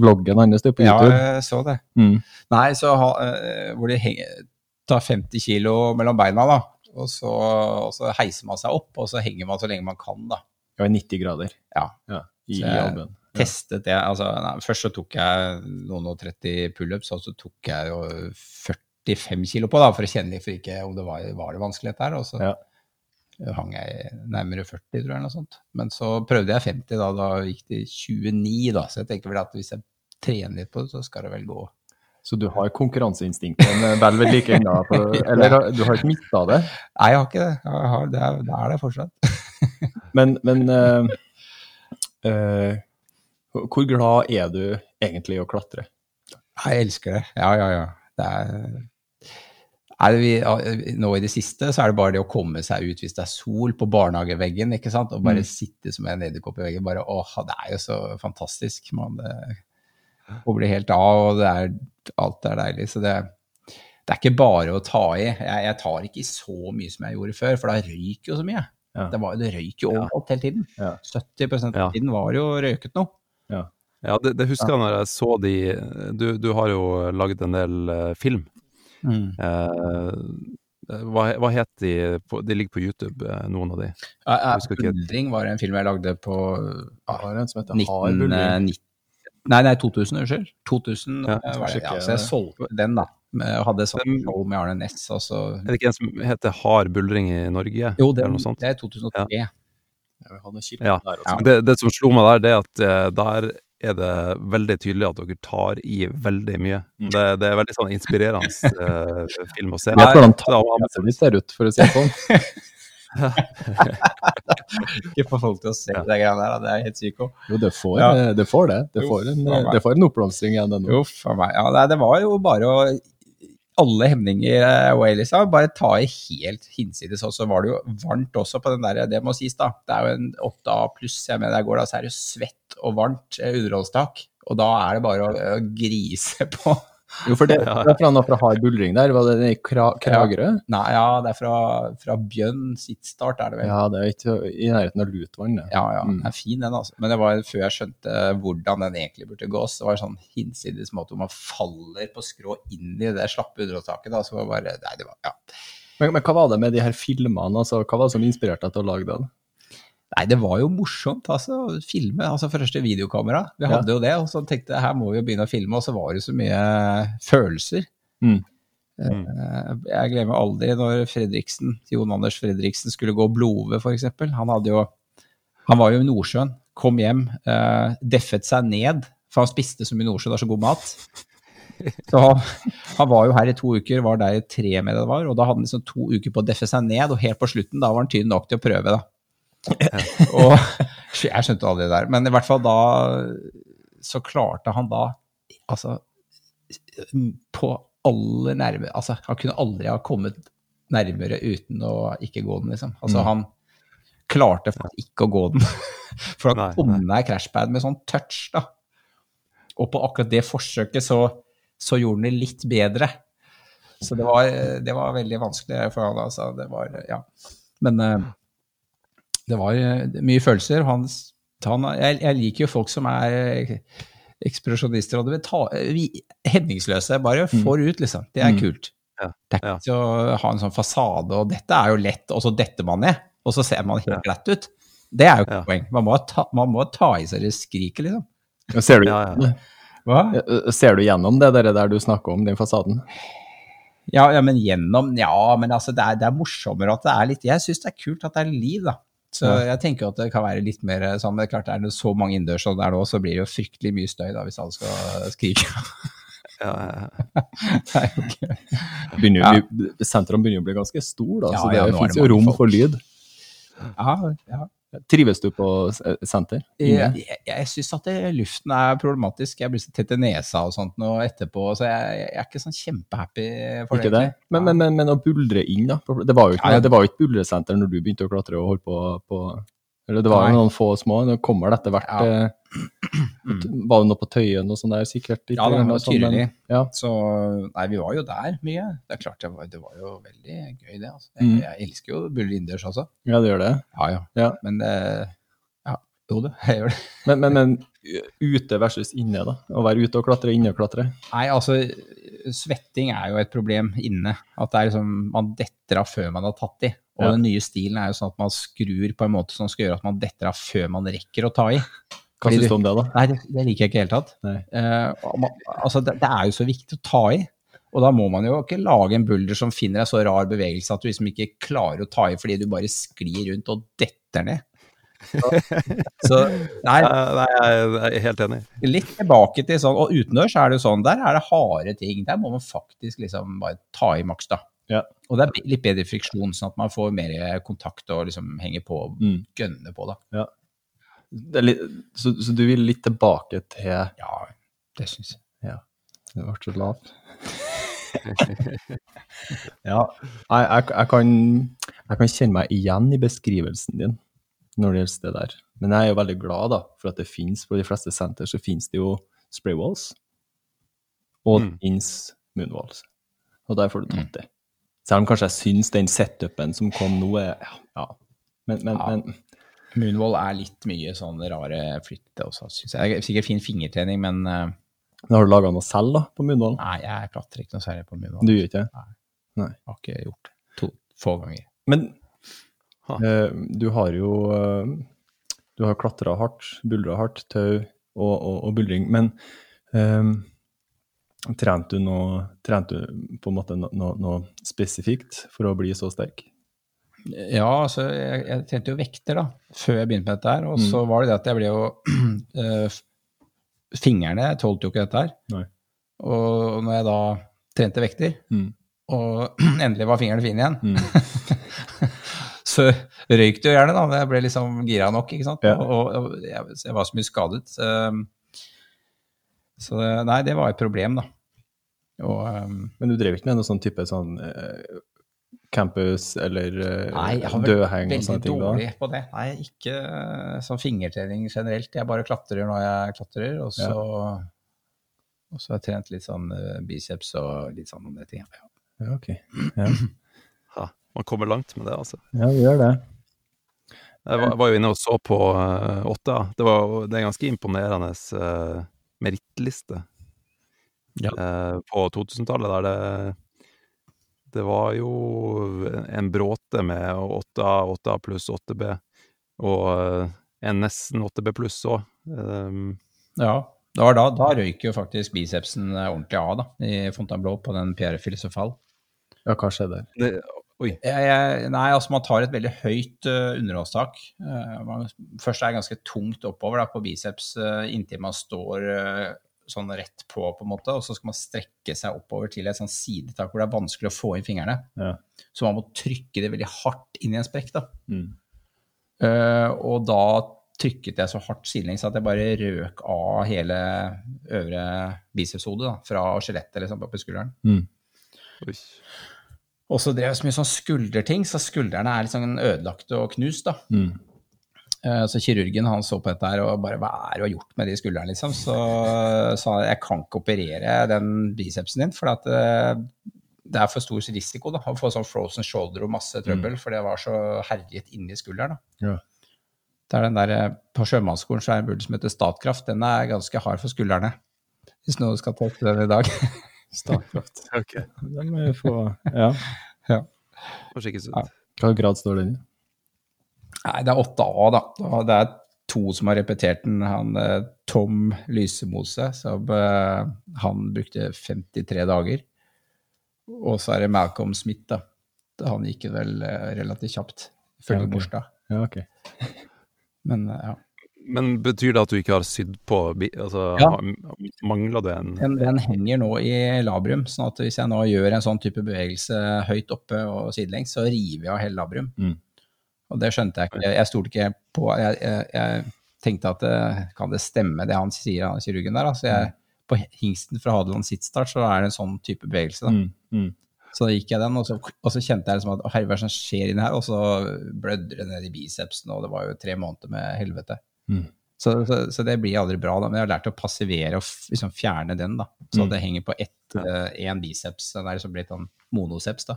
vloggen hans du, YouTube? ja, jeg så det. Mm. Nei, så ha, eh, hvor de henger, tar 50 kilo mellom beina, da. Og så, og så heiser man seg opp, og så henger man så lenge man kan, da. Ja, i 90 grader Ja. i, Så i albuen. Testet det. Altså, nei, først så tok jeg noen og 30 pullups, og så tok jeg jo 45 kilo på, da, for å kjenne for ikke om det var, var det vanskelig dette her. Og så Ja. hang jeg nærmere 40, tror jeg, eller noe sånt. Men så prøvde jeg 50, da. Da gikk det 29, da. Så jeg tenker vel at hvis jeg trener litt på det, så skal det vel gå. Så du har konkurranseinstinktet men vel ved like ennå? [laughs] Eller du har ikke mista det? Nei, jeg har ikke det. Jeg har, det, er, det er det fortsatt. [laughs] Men, men uh, eh, hvor glad er du egentlig i å klatre? Jeg elsker det. Ja, ja, ja. Det er Nei, vi, nå i det siste så er det bare det å komme seg ut hvis det er sol på barnehageveggen, ikke sant, og bare Mm. sitte som en edderkopp i veggen. Bare åh, det er jo så fantastisk. Man kobler helt av, og det er, alt er deilig. Så det, det er ikke bare å ta i. Jeg, jeg tar ikke i så mye som jeg gjorde før, for da røyker jo så mye. Ja. Det, var, det røyk jo overalt hele tiden. Ja. 70 Ja. av tiden var jo røyket noe. Ja, det, det husker jeg når jeg så de Du, du har jo laget en del uh, film. Eh, hva, hva het de? De ligger på YouTube, eh, noen av de. Ja, ja. Buldring var en film jeg lagde på Jeg en som heter Hard 19, Nei, nei, 2000, unnskyld. 2000 Ja, eh, var det. Ja, så jeg solgte den, da. Jeg hadde sånn show med Arne Næss, Er det ikke en som heter Hard buldring i Norge? Jo, eller noe sånt? det er 2003. Ja, vi hadde kilden Ja. der også. Ja. Det, det som slo meg der, det er at eh, der er det veldig tydelig at dere tar i veldig mye. Mm. Det, det er veldig sånn inspirerende [laughs] eh, film å se. Jeg Vet hvordan ditt ser ut, for å si det sånn. [laughs] Ikke få folk til å se Ja. det greiene der, det er helt psyko. Jo, det får, Ja. eh, det, får det. Det Jo, får en, det får en oppblomstring igjen a meg. Ja, nei, det var jo bare å alle hemninger eh, away, liksom. Bare ta i helt hinsides. Og så var det jo varmt også på den der, det må sies, da. Det er jo en 8A pluss, jeg mener jeg går da, så er det jo svett og varmt eh, underholdstak. Og da er det bare å, å grise på. Jo, for det, det er fra noe fra Hard Buldring der. Var det den i Kra Kragerø? Nei, ja, det er fra, fra Bjønn sitt start, er det vel. Ja, det er ikke i nærheten av Lutvann. det. Ja, ja, Mm. den er fin den altså. Men det var før jeg skjønte hvordan den egentlig burde gås. Det var sånn hinsides måte hvor man faller på skrå inn i det slappe underholdstaket. Da, så var det bare, nei, det var, ja. Men, men hva var det med de her filmene? Altså, hva var det som inspirerte deg til å lage den? Nei, det var jo morsomt, altså, å filme. Altså, første videokamera. Vi Ja. hadde jo det, og så tenkte jeg her må vi jo begynne å filme, og så var det så mye følelser. Mm. Mm. Jeg glemmer aldri når Fredriksen, Jon Anders Fredriksen skulle gå Blove, f.eks. Han hadde jo Han var jo i Nordsjøen, kom hjem, uh, deffet seg ned, for han spiste så mye Nordsjøen, det er så god mat. Så han, han var jo her i to uker, var der i tre med det var, og da hadde han liksom to uker på å deffe seg ned, og helt på slutten da var han tynn nok til å prøve, da. [laughs] Og jeg skjønte aldri det der, men i hvert fall da så klarte han da altså på aller nærme Altså, han kunne aldri ha kommet nærmere uten å ikke gå den, liksom. Altså, Mm. han klarte faktisk ikke å gå den. [laughs] For da kom det deg crashpad med sånn touch, da. Og på akkurat det forsøket så, så gjorde han det litt bedre. Så det var, det var veldig vanskelig for han, altså. Det var, ja. Men eh, det var eh, mye følelser. Han, han, jeg, jeg liker jo folk som er eh, ekspresjonister, og det vil ta, vi, hemningsløse. Bare får ut, liksom. Det er Mm. kult. Ja, Det er ikke å ha en sånn fasade, og dette er jo lett, og så detter man ned, og så ser man helt glatt ut. Det er jo ikke Ja. poeng. Man må, ta, man må ta i seg det skriket, liksom. Ser du, Ja, ja. Hva? Eh, ser du gjennom det der, der du snakker om, den fasaden? Ja, ja, men gjennom Ja, men altså, det er, det er morsommere at det er litt Jeg syns det er kult at det er liv, da. Så jeg tenker at det kan være litt mer sånn, men det er klart er det så mange innendørs og der nå, så blir det jo fryktelig mye støy da, hvis alle skal skrike. Ja, ja, ja. [laughs] det er Begynner, Ja. jo bli- Sentrene begynner å bli ganske store, da, så det er finnes jo rom for lyd. Ja, ja. Trives du på eh, senter? Jeg, jeg, jeg syns at det, luften er problematisk. Jeg blir så tett i nesa og sånt nå etterpå, så jeg, jeg er ikke sånn kjempehappy for Ikke det. det? Men, men, men, men å buldre inn, da? Det var jo ikke, Ja, ja. det var jo ikke buldresenter når du begynte å klatre og holde på, på Eller det var jo noen få små. Nå kommer det etter hvert. Ja. Mm. Var det noe på Tøyen og sånn der, sikkert? Ja, det var sånn, men- tydelig. Ja. Så nei, vi var jo der mye. Det er klart, det var, det var jo veldig gøy, det. Altså. Jeg, Mm. jeg elsker jo buller innendørs også. ja, det gjør det. Ja, ja. Ja. Men eh, ja, jo det, [laughs] jeg gjør det. Men, men, men ute versus inne, da? Å være ute og klatre, inne og klatre? Nei, altså, svetting er jo et problem inne. At det er liksom, man detter av før man har tatt i. Og Ja. den nye stilen er jo sånn at man skrur på en måte som skal gjøre at man detter av før man rekker å ta i. Hva syns du- om det, da? Nei, det, det liker jeg ikke i det hele tatt. Eh, man, altså, det, det er jo så viktig å ta i. Og da må man jo ikke lage en bulder som finner en så rar bevegelse at du liksom ikke klarer å ta i fordi du bare sklir rundt og detter ned. Så, så nei, Nei, jeg er helt enig. litt tilbake til sånn, og utendørs er det jo sånn, der er det harde ting. Der må man faktisk liksom bare ta i maks, da. Ja. Og det er litt bedre friksjon, sånn at man får mer kontakt og liksom henger på og Mm. gønner på, da. Det er litt, så, så du vil litt tilbake til Ja, det syns jeg. Det ble så lavt. [laughs] ja, jeg, jeg, jeg, kan, jeg kan kjenne meg igjen i beskrivelsen din når det gjelder det der. Men jeg er jo veldig glad da, for at det finnes, på de fleste senter så finnes det jo spraywalls, og det Mm. finnes moonwalls. Og der får du tatt det. Selv om kanskje jeg syns den setupen som kom nå, er ja, ja. Men, men, Ja. men Moonwall er litt mye sånn rare flytte også, syns jeg. Det er Sikkert fin fingertrening, men uh... men har du laga noe selv da, på moonwall? nei, jeg klatrer ikke noe særlig på Moonwall. Du gjør ikke det? Jeg har ikke gjort det. To, få ganger. Men Ha. eh, du har jo uh, Du har klatra hardt, buldra hardt, tau og, og, og buldring. Men eh, trente du noe Trente du på en måte noe, no- noe spesifikt for å bli så sterk? Ja, altså, jeg, jeg trente jo vekter da, før jeg begynte med dette her. Og Mm. så var det det at jeg ble jo [clears throat] eh, Fingrene tålte jo ikke dette her. Nei. Og når jeg da trente vekter, Mm. og [clears throat] endelig var fingrene fine igjen, Mm. [laughs] så røyk det jo gjerne, da. men Jeg ble liksom gira nok, ikke sant. Ja. Og, og jeg, jeg var så mye skadet. Um, så det- nei, det var et problem, da. Og um, Men du drev ikke med noe sånn type sånn uh, campus eller eh, Nei, jeg har vært dødheng og veldig sånne ting dårlig på det. Nei, ikke uh, sånn fingertrening generelt. Jeg bare klatrer når jeg klatrer, og så, og så har jeg trent litt sånn biceps og litt sånn andre ting. Ja. Ja, ok. Ja, [clears throat] Ha, man kommer langt med det, altså. ja vi gjør det. Jeg var, var jo inne og så på uh, åtta. Det, var, det er ganske imponerende uh, merittliste Ja. eh, på 2000-tallet, der det Det var jo en bråte med 8A, 8A pluss 8B, og eh, en nesten 8B pluss òg. ja. Det var da, da røyk jo faktisk bicepsen eh, ordentlig av, da, i Fontainebleau på den Pierre Filosofal. Ja, hva skjedde der? Oi. Jeg, jeg, nei, altså man tar et veldig høyt uh, underholdstak. Uh, man, først er det ganske tungt oppover da, på biceps uh, inntil man står uh, sånn rett på, på en måte, og så skal man strekke seg oppover til et sånn sidetak hvor det er vanskelig å få inn fingrene. Ja. Så man må trykke det veldig hardt inn i en sprekk. da. Mm. Eh, og da trykket jeg så hardt sidelengs at jeg bare røk av hele øvre bicepshodet, fra skjelettet liksom, i skulderen. Mm. Oi. Og så drev jeg så mye sånn skulderting, så skuldrene er litt sånn ødelagte og knust. da. Mm. Eh, Så kirurgen han så på dette her og bare hva er det du har gjort med de skuldrene, liksom. Så [laughs] sa han jeg kan ikke operere den bicepsen din, for at eh, det er for stor risiko da, å få sånn frozen shoulder og masse trøbbel, for det var så herjet inni skulderen. da. Ja. Det er den der, eh, På sjømannsskolen så er det en burde som heter Statkraft. Den er ganske hard for skuldrene. Hvis noen skal ta den i dag. [laughs] Statkraft. [laughs] Ok, Den må vi få Ja. får sjekkes ut. Ja. Hva grad står den i? Nei, det er 8A, da. Det er to som har repetert den. Han, eh, Tom Lysemose, som eh, han brukte 53 dager. Og så er det Malcolm Smith, da. Han gikk vel eh, relativt kjapt, ifølge Ja, okay. Morstad. Ja, ok. Men ja. Men betyr det at du ikke har sydd på Altså, Ja. mangler det en Den, den henger nå i labrum, sånn at hvis jeg nå gjør en sånn type bevegelse høyt oppe og sidelengs, så river jeg av hele labrum. Mm. Og det skjønte jeg ikke. Jeg stolte ikke på Jeg, jeg, jeg tenkte at det, kan det stemme det han sier, han kirurgen der? Altså jeg, på hingsten fra Hadeland sittstart så er det en sånn type bevegelse. da. Mm. Mm. Så da gikk jeg den, og så, og så kjente jeg liksom at «Å, herre, hva er det som skjer inni her? Og så blødde det ned i bicepsen, og det var jo tre måneder med helvete. Mm. Så, så, så det blir aldri bra, da. Men jeg har lært å passivere og liksom fjerne den, da. Så Mm. det henger på ett, én biceps. Den er liksom blitt sånn monoceps, da.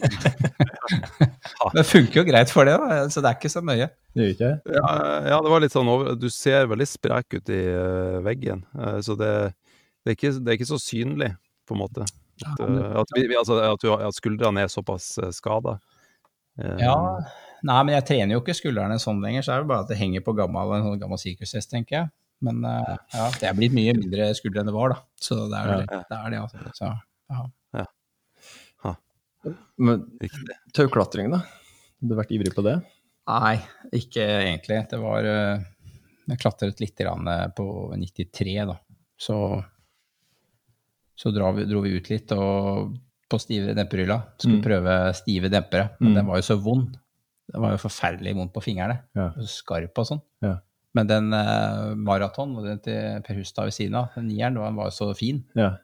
[laughs] det funker jo greit for det, da. Så det er ikke så mye. Det ikke ja, ja, det var litt sånn over Du ser veldig sprek ut i uh, veggen, uh, så det, det, er ikke, det er ikke så synlig, på en måte. At, eh, at, vi, vi- altså, at, du, at skuldrene er såpass uh, skada. Ja, Nei, men jeg trener jo ikke skuldrene sånn lenger, så er det bare at det henger på gammel, en sånn gammel sikkerhetstest, tenker jeg. Men uh, ja, det er blitt mye mindre skuldre enn det var, da. Så det er det. det, er det altså. Så, ja. Men Riktig. tauklatring, da? Har Du vært ivrig på det? Nei, ikke egentlig. Det var eh, Jeg klatret litt grann eh, på 93, da. Så, så dro, vi, dro vi ut litt og på stive demperhylla. Skulle Mm. prøve stive dempere, men Mm. den var jo så vond. Den var jo forferdelig vondt på fingrene. Ja. Skarp og sånn. Ja. Men den eh, maraton, og den til Per Hustad ved siden av, den nieren, den var jo så fin. Ja.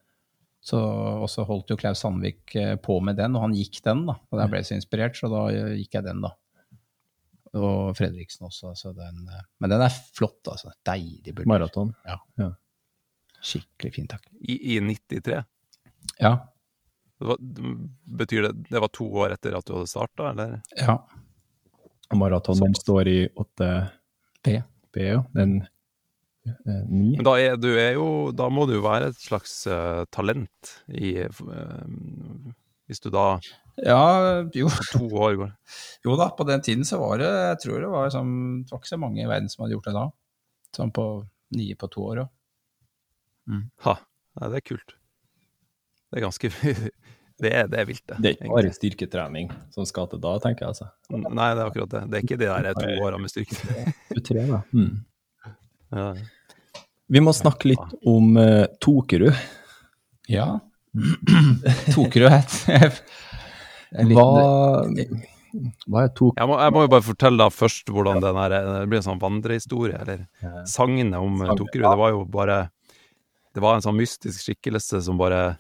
Så, og så holdt jo Klaus Sandvik eh, på med den, og han gikk den, da. Og jeg ble så inspirert, så da eh, gikk jeg den, da. Og Fredriksen også, så den eh, Men den er flott, altså. Deilig bulder. Maraton. Skikkelig fin takk. I, I 93. Ja. Det var, betyr det det var to år etter at du hadde starta, eller? Ja. Maraton den står i 8B. B, ja. Den eh, 9. Men da, er, du er jo, da må du jo være et slags uh, talent i uh, Hvis du da Ja, jo. to år går [laughs] jo da, på den tiden så var det Jeg tror det var, sånn, det var ikke så mange i verden som hadde gjort det da. Sånn på nye på to år òg. Ha. Nei, det er kult. Det er ganske [laughs] Det er, det er vilt, det. Det er ikke bare styrketrening som skal til da, tenker jeg. altså. Nei, det er akkurat det. Det er ikke de der to åra med styrketrening. [laughs] Du trener. Mm. Ja. Vi må snakke litt om uh, Tokerud. Ja. Tokerud het [laughs] en Hva, hva er Tokerud? Jeg, jeg må jo bare fortelle da først hvordan den her, det blir en sånn vandrehistorie, eller sagnet om eh, Tokerud. Det var jo bare Det var en sånn mystisk skikkelse som bare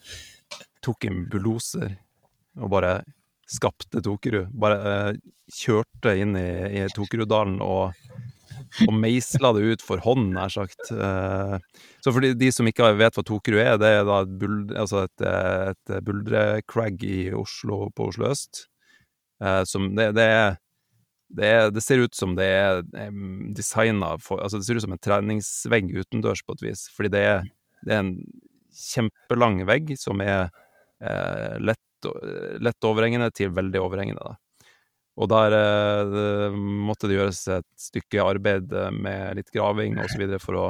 tok en bulldoser og bare skapte Tokerud. Bare eh, kjørte inn i, i Tokeruddalen og, og meisla det ut for hånd, nær sagt. Eh, så for de, de som ikke vet hva Tokerud er, det er da et, buld, altså et, eh, et buldrecrag i Oslo, på Oslo øst. Eh, som det, det er det, er, det ser ut som det er designa for Altså, det ser ut som en treningsvegg utendørs, på et vis. Fordi det er, det er en kjempelang vegg som er lett, lett overhengende til veldig overhengende. Da. Og der eh, måtte det gjøres et stykke arbeid eh, med litt graving osv. for å,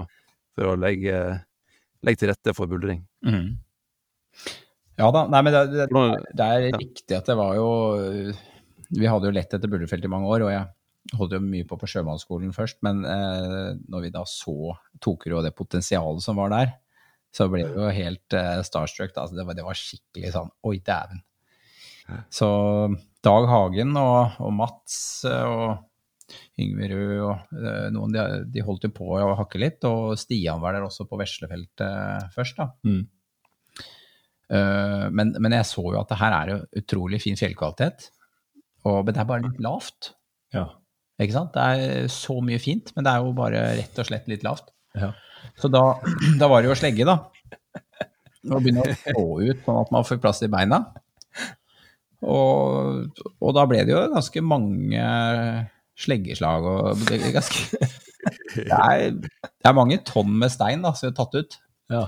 for å legge, legge til rette for buldring. Mm. Ja da, nei, men det, det, det er Ja. riktig at det var jo Vi hadde jo lett etter buldrefelt i mange år, og jeg holdt jo mye på på sjømannsskolen først, men eh, når vi da så Tokerud og det potensialet som var der, så ble vi jo helt uh, starstruck. Da. Altså, det, var, det var skikkelig sånn Oi, dæven. Så Dag Hagen og, og Mats eh, og Yngve Rød og uh, noen, de, de holdt jo på å hakke litt, og Stian var der også på veslefeltet først, da. Mm. Uh, men, men jeg så jo at det her er jo utrolig fin fjellkvalitet. Og, men det er bare litt lavt. Ja. Ikke sant? Det er så mye fint, men det er jo bare rett og slett litt lavt. Ja. Så da, [clears throat] da var det jo å slegge, da. Og begynne å stå ut sånn at man får plass i beina. Og, og da ble det jo ganske mange sleggeslag og det ganske [laughs] det er, det er mange tonn med stein da, som er tatt ut. Ja.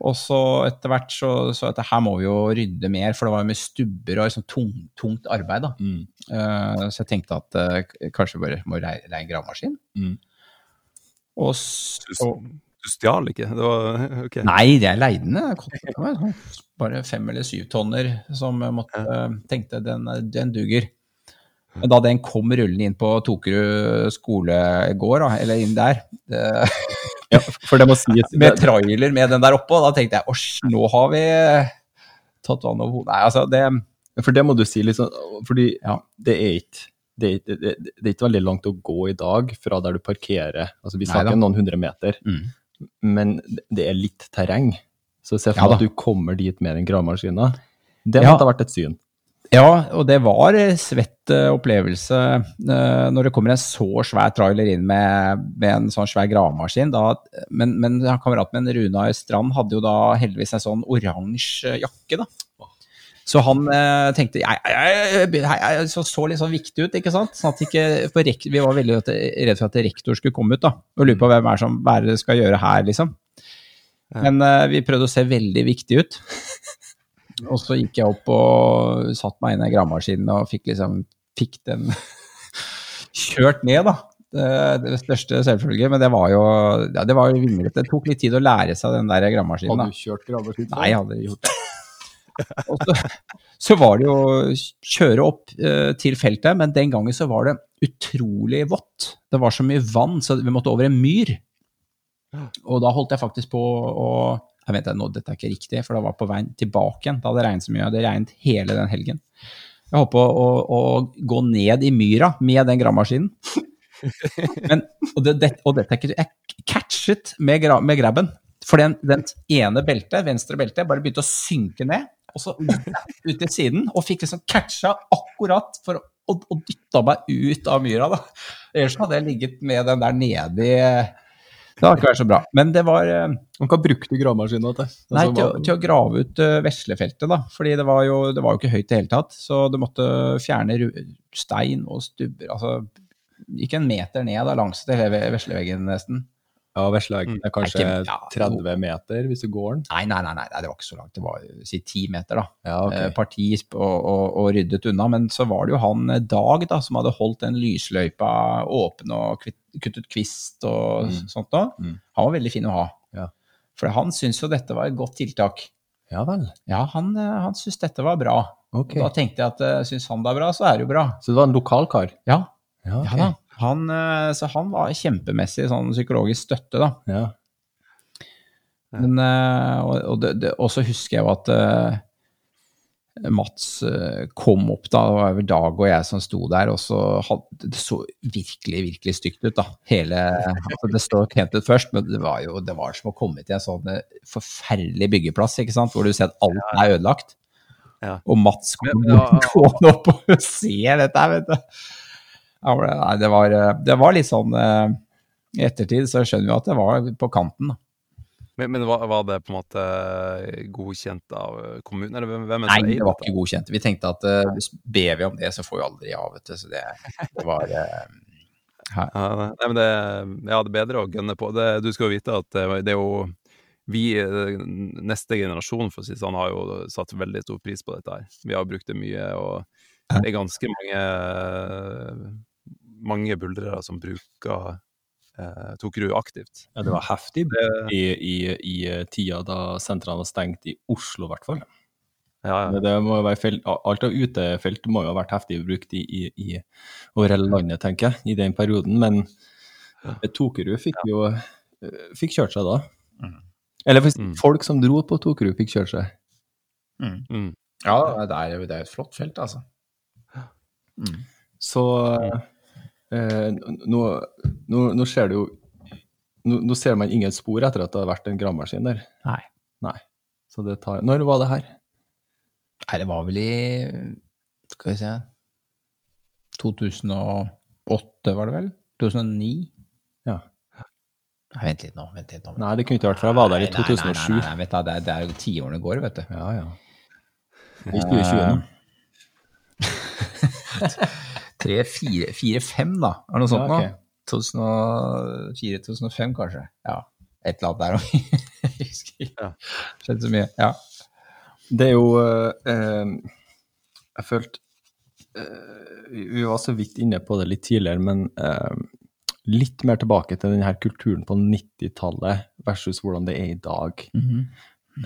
Og så etter hvert så, så at her må vi jo rydde mer, for det var jo med stubber og liksom tung, tungt arbeid. da. Mm. Uh, så jeg tenkte at uh, kanskje vi bare må leie en gravemaskin. Mm. Og så du stjal ikke? Det var okay. Nei, det er leide den. Det kostet meg sånn bare fem eller syv tonner som jeg måtte, tenkte den, den duger. Men da den kom rullende inn på Tokerud skolegård, eller inn der, det, Ja, for det må sies [laughs] med trailer med den der oppå, da tenkte jeg åsj, nå har vi tatt vann over hodet. Nei, altså det For det må du si sånn, fordi Ja. det er ikke det det, det er ikke veldig langt å gå i dag fra der du parkerer. Altså, vi snakker Neida. noen hundre meter, mm. men det er litt terreng. Så se for deg ja, at du kommer dit med den gravemaskinen. Det Ja. ha vært et syn. Ja, og det var svett eh, opplevelse eh, når det kommer en så svær trailer inn med, med en sånn svær gravemaskin. Men, men kameraten min, Runar Strand, hadde jo da heldigvis en sånn oransje jakke, da. Så han eh, tenkte jeg, jeg, jeg, jeg, jeg så, så litt sånn viktig ut, ikke sant? Sånn at ikke, for rek, vi var veldig redd for at rektor skulle komme ut da, og lure på hvem er som hva er det skal gjøre her, liksom. Men eh, vi prøvde å se veldig viktig ut. Og så gikk jeg opp og satt meg inn i gravemaskinen og fikk liksom fikk den [laughs] kjørt ned, da. Det, det største selvfølge, men det var jo ja, det var jo vinglete. Det tok litt tid å lære seg den der gravemaskinen. Hadde du kjørt gravemaskin? Nei, jeg hadde gjort det. Og så, så var det jo å kjøre opp eh, til feltet, men den gangen så var det utrolig vått. Det var så mye vann, så vi måtte over en myr. Og da holdt jeg faktisk på å Jeg vet nå, dette er ikke riktig, for da var på veien tilbake igjen. Da hadde det regnet så mye. Det regnet hele den helgen. Jeg holdt på å, å gå ned i myra med den gravemaskinen. Men, og, det, det, og dette er ikke Jeg catchet med, gra, med grabben. For den, den ene beltet, venstre beltet, bare begynte å synke ned. Og så ut til siden, og fikk liksom catcha akkurat for å, og å dytte meg ut av myra. da. Ellers hadde jeg ligget med den der nedi Det hadde ikke vært så bra. Men det var eh, Men Hva brukte du gravemaskinen til? Nei, til, å- til å grave ut uh, veslefeltet, da. Fordi det var, jo, det var jo ikke høyt i det hele tatt. Så du måtte fjerne stein og stubber. Altså ikke en meter ned da, langs hele vesleveggen nesten. Ja, Vesleeggen er kanskje Ikke- ja, 30 meter hvis du går den. Nei, nei, nei, nei, det var ikke så langt. Det var si ti meter, da. Ja, Eh, Parti og, og, og ryddet unna. Men så var det jo han eh, Dag da, som hadde holdt den lysløypa åpen og kvitt, kuttet kvist og Mm. sånt da. Mm. Han var veldig fin å ha. Ja. For han syntes jo dette var et godt tiltak. Ja vel. Ja, han, eh, han syntes dette var bra. Okay. Og da tenkte jeg at syns han det er bra, så er det jo bra. Så det var en lokal kar? Ja, Ja, ja da. Han, eh, så han var kjempemessig sånn psykologisk støtte, da. Ja. Men, eh, og, og, det, det, og så husker jeg jo at eh, Mats kom opp da, det var vel Dag og jeg som sto der, og så hadde det så virkelig, virkelig stygt ut, da. Hele, altså det står pent ut først, men det var jo det var som å komme til en sånn forferdelig byggeplass, ikke sant, hvor du ser at alt er ødelagt. Ja. Og Mats kom Men, ja, gående opp og ser dette her, vet du. Ja, men det- nei, det, var, eh, det var litt sånn eh, I ettertid så skjønner vi at det var på kanten, da. Men, men var, var det på en måte godkjent av kommunen, eller hvem, hvem Nei, det var ikke godkjent. Vi tenkte at uh, hvis ber vi om det, så får vi aldri ja, vet du. Så det, det var eh, Ja, nei, men det, ja, det er bedre å gønne på. Det, du skal jo vite at det, det er jo vi, eh, neste generasjon, for å si sånn, har jo satt veldig stor pris på dette her. Vi har brukt det mye, og det er ganske mange mange buldrere som bruker eh, Tokerud aktivt. ja, det var heftig Det, i, i, i tida da sentrene var stengt i Oslo, i hvert fall. ja, ja. Det må jo være felt, alt av utefelt må jo ha vært heftig brukt i, i, i over hele landet, tenker jeg, i den perioden. Men Tokerud fikk jo eh, fikk kjørt seg da. Mm. Eller Mm. folk som dro på Tokerud, fikk kjørt seg. Mm. Ja, det er, det er et flott felt, altså. Mm. Så eh, nå, nå, nå ser jo nå, ser man ingen spor etter at det har vært en gravemaskin der. Nei. Nei. Så det tar Når var det her? Nei, det var vel i Skal vi se 2008, var det vel? 2009? Ja. Nei, vent litt nå. vent litt nå. Nei, det kunne ikke vært for jeg var der i Nei, nei, 2007. Nei, nei, nei, vet du, det, er, det er jo tiårene går, vet du. Ja, ja. I 2020 nå. [laughs] Tre, fire, fire, fem, da. Er det noe sånt Ja, okay. nå? 2004-2005, kanskje. Ja, et eller annet der òg. [laughs] Jeg husker ikke. Skjedde så mye. Ja. Det er jo eh, eh, Jeg følte eh, vi- var så vidt inne på det litt tidligere, men eh, litt mer tilbake til denne kulturen på 90-tallet versus hvordan det er i dag. Mhm.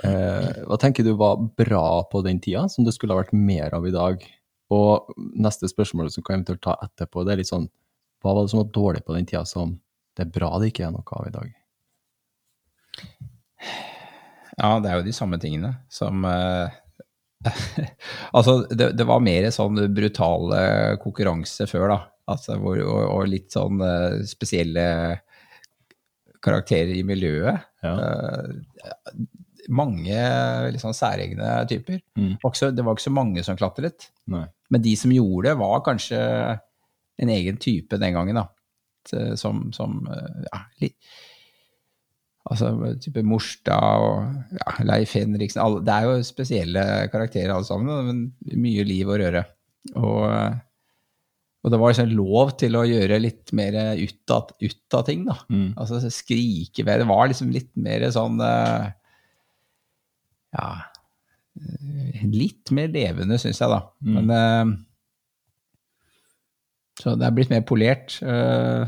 Eh, hva tenker du var bra på den tida, som det skulle ha vært mer av i dag? Og neste spørsmål som kan eventuelt ta etterpå, det er litt sånn Hva var det som var dårlig på den tida som det er bra det ikke er noe av i dag? Ja, det er jo de samme tingene som eh, [laughs] Altså, det, det var mer sånn brutale konkurranse før, da. Altså, hvor, og, og litt sånn eh, spesielle karakterer i miljøet. Ja. Eh, mange sånn særegne typer. Mm. Det var ikke så- Det var ikke så mange som klatret. Nei. Men de som gjorde det, var kanskje en egen type den gangen, da. Som, som eh, ja, litt Altså type Morstad og ja, Leif Henriksen alle, Det er jo spesielle karakterer alle sammen, men mye liv og røre. Og, og det var liksom lov til å gjøre litt mer ut av, ut av ting, da. Mm. Altså skrike mer. Det var liksom litt mer sånn eh, Ja eh, Litt mer levende, syns jeg, da. Mm. Men eh, Så det er blitt mer polert. eh,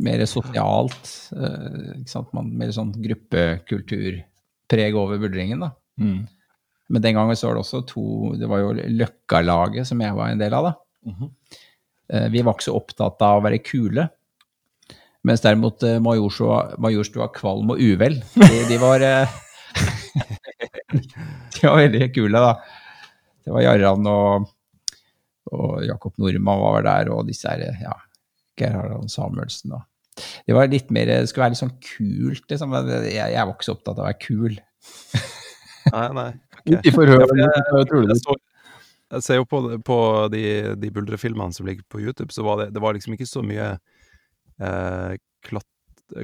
mer sosialt. ikke sant? Man, mer sånn gruppekulturpreg over buldringen, da. Mm. Men den gangen så var det også to Det var jo Løkka-laget som jeg var en del av, da. Mm -hmm. Vi var ikke så opptatt av å være kule. Mens derimot Majorstua, Kvalm og Uvel, de, de var [laughs] De var veldig kule, da. Det var Jarran og, og Jakob Nordmann var der, og disse her, ja, Geir Harald Samuelsen og Det var litt mer Det skulle være litt sånn kult, liksom. Jeg, jeg var ikke så opptatt av å være kul. [laughs] Nei, nei. I forhold Ja, jeg- ser jo på, på de, de buldrefilmene som ligger på YouTube, så var det, det var liksom ikke så mye eh, klat,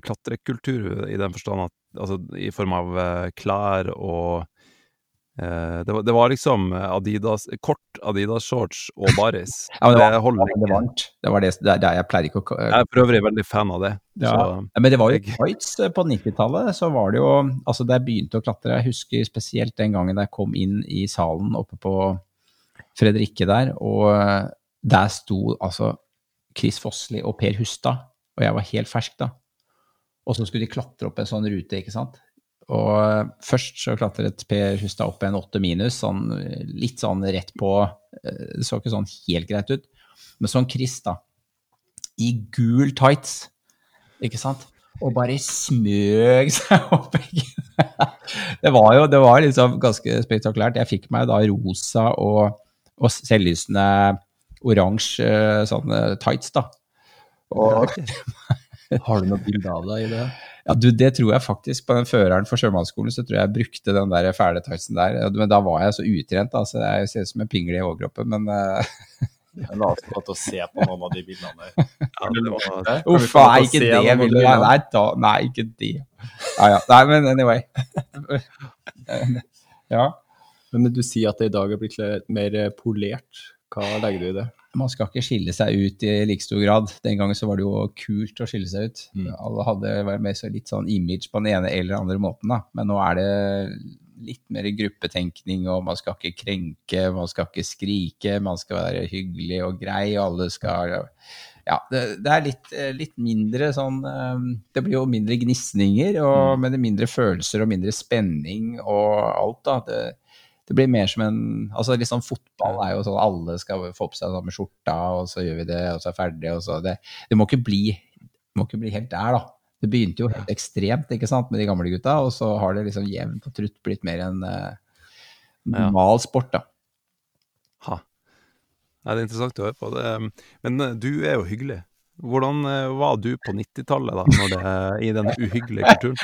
klatrekultur i den forstand at Altså i form av eh, klær og det, var, det var liksom Adidas Kort Adidas-shorts og baris. [laughs] Ja, det var, det holder det var ikke. varmt. Det var det, det jeg pleier ikke å Jeg er for øvrig veldig fan av det. Ja. Ja, Men det var jo [laughs] tights eh, på 90-tallet. Så var det jo Altså, da jeg begynte å klatre Jeg husker spesielt den gangen jeg kom inn i salen oppe på Fredrikke der, og eh, der sto altså Chris Fossli og Per Hustad, og jeg var helt fersk da. Og så skulle de klatre opp en sånn rute, ikke sant. Og eh, først så klatret Per Hustad opp en 8 minus, sånn, eh, litt sånn rett på eh, Det så ikke sånn helt greit ut. Men sånn Chris, da, i gul tights, ikke sant? Og bare smøg seg [laughs] opp. det var jo det var liksom ganske spektakulært. Jeg fikk meg da rosa og, og selvlysende oransje sånn tights, da. Og, [laughs] Har du noe bilde av deg i det? ja, du, det tror jeg faktisk på den føreren for sjømannsskolen, så tror jeg jeg brukte den der fæle tightsen der. Men da var jeg så utrent, da, så jeg ser ut som en pingle i overkroppen, men [laughs] Jeg La oss til å se på noen av de bildene der. ja, det var, Uff, nei, ikke det. Ville. Nei, nei, da, nei, ikke det. Ja, ja. Nei, men anyway. [laughs] ja. Men du sier at det i dag er blitt litt mer eh, polert. Hva legger du i det? Man skal ikke skille seg ut i like stor grad. Den gangen så var det jo kult å skille seg ut. Mm. Alle hadde vært med så litt sånn image på den ene eller andre måten, da. Men nå er det litt mer gruppetenkning, og man skal ikke krenke, man skal ikke skrike, man skal være hyggelig og grei, og alle skal Ja, det, det er litt, litt mindre sånn eh, Det blir jo mindre gnisninger, og, men det er mindre følelser og mindre spenning og alt, da. Det, det blir mer som en altså sånn Fotball er jo sånn alle skal få på seg samme skjorta, og så gjør vi det, og så er ferdig. og så det, det må ikke bli det må ikke bli helt der, da. Det begynte jo helt ekstremt ikke sant, med de gamle gutta, og så har det liksom jevnt og trutt blitt mer en uh, normal sport, da. ha. Nei, det er interessant å høre på. Det, men eh, du er jo hyggelig. Hvordan eh, var du på 90-tallet, da, i denne uhyggelige kulturen?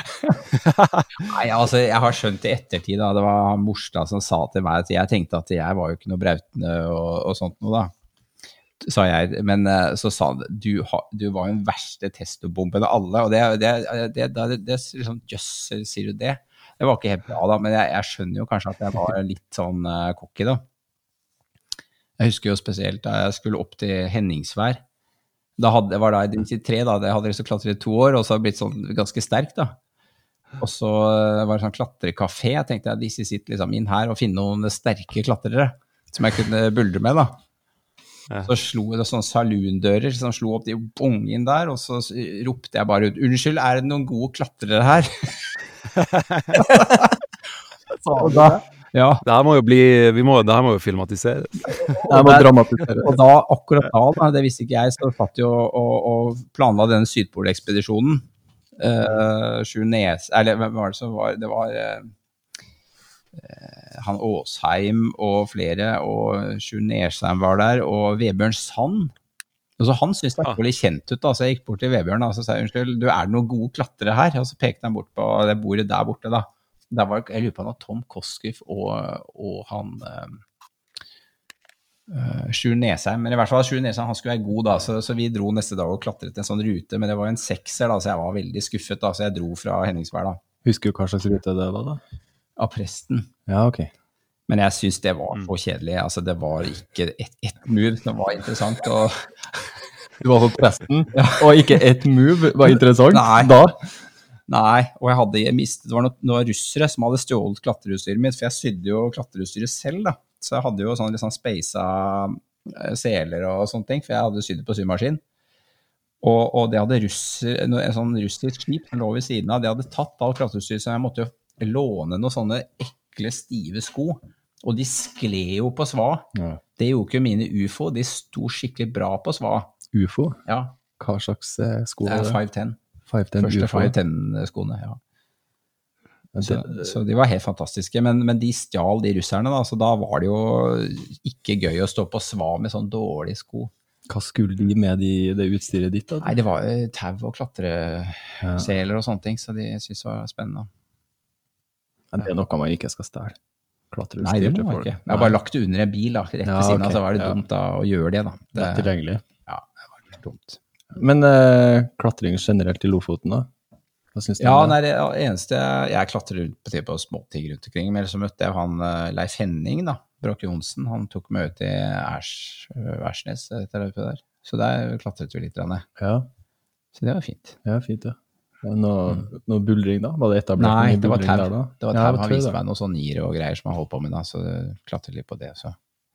[laughs] Nei, altså, jeg har skjønt i ettertid, da. Det var Morstad som sa til meg at jeg tenkte at jeg var jo ikke noe brautende og, og sånt noe, da. sa jeg. Men eh, så sa han du, du var den verste testobomben av alle. Og det, det, det, det, liksom, Jøss, sier du det? Det var ikke helt bra, da. Men jeg, jeg skjønner jo kanskje at jeg var litt sånn uh, da. Jeg husker jo spesielt da jeg skulle opp til Henningsvær. Da hadde, var da i 93, da. Jeg hadde lyst til å klatre i to år, og så har jeg blitt sånn ganske sterk, da. Og så eh, var det sånn klatrekafé. Jeg tenkte at disse sitter liksom inn her og finne noen sterke klatrere som jeg kunne buldre med, da. Ja. Så slo det sånne saloondører som slo opp de bong der, og så ropte jeg bare ut 'Unnskyld, er det noen gode klatrere her?' [laughs] [laughs] og da, ja, Det her må jo bli vi må, Det her må jo filmatiseres. [laughs] Må dramatisere. og da, akkurat da, da, det visste ikke jeg, så satt jo og, og planla denne Sydpolekspedisjonen. Uh, sju Nes... Eller hvem var det som var Det var eh, eh, han Aasheim og flere, og Sjur Nesheim var der, og Vebjørn Sand. Og så Han syntes det var litt kjent ut, da, så jeg gikk bort til Vebjørn og så sa jeg, unnskyld, du er det noen gode klatrere her? Og så pekte han bort på det bordet der borte. da. Der var, jeg lurer på om det var Tom Koskif og, og han eh, Uh, Sjur Nesheim, men i hvert fall Sjur Nesheim han skulle være god, da, så, så vi dro neste dag og klatret en sånn rute. Men det var en sekser, da, så jeg var veldig skuffet. da, Så jeg dro fra Henningsvær da, Husker du hva slags rute det var, da? av presten. Ja, ok. Men jeg syns det var for kjedelig. altså Det var ikke ett et move som var interessant. og Du var på presten, og ikke ett move var interessant Nei. da? Nei, og jeg hadde mistet, det var noen, noen russere som hadde stjålet klatreutstyret mitt, for jeg sydde jo klatreutstyret selv, da. Så jeg hadde jo sånn litt sånn speisa eh, seler og sånne ting, for jeg hadde sydd på symaskin. Og, og det hadde russer, en sånn russisk skip som lå ved siden av, det hadde tatt alt klatreutstyret, så jeg måtte jo låne noen sånne ekle, stive sko. Og de skled jo på sva. Ja. Det gjorde ikke mine ufo, de sto skikkelig bra på sva. Ufo? Ja, Hva slags eh, sko det er 510. 510 Første UFO? 510-skoene, ja. Så, så de var helt fantastiske, men, men de stjal de russerne, da, så da var det jo ikke gøy å stå på sva med sånn dårlige sko. Hva skulle de med de, det utstyret ditt? da? Nei, det var jo tau og klatreseler og sånne ting, så de syntes det var spennende. Men det er noe man ikke skal stjele. Nei, det må man ikke. Jeg har bare lagt det under en bil, da, rett ved Ja, siden av, okay. så var det dumt da, å gjøre det, da. Det er tilgjengelig. ja, det var litt dumt. Men uh, klatring generelt i Lofoten, da? Ja, det? nei, det eneste Jeg klatrer rundt på, på småting rundt omkring, men så møtte jeg han eh, Leif Henning, da. Bråke Johnsen. Han tok meg ut i der. Så der klatret vi litt. Ja, Så det var fint. ja, fint, ja. Noe, noe buldring, da? Var det etablert Mm. Nei, det var tau. der, da? Det var tau. Han viste meg noen sånne nier og greier som han holdt på med, da, så klatret litt på det. Så.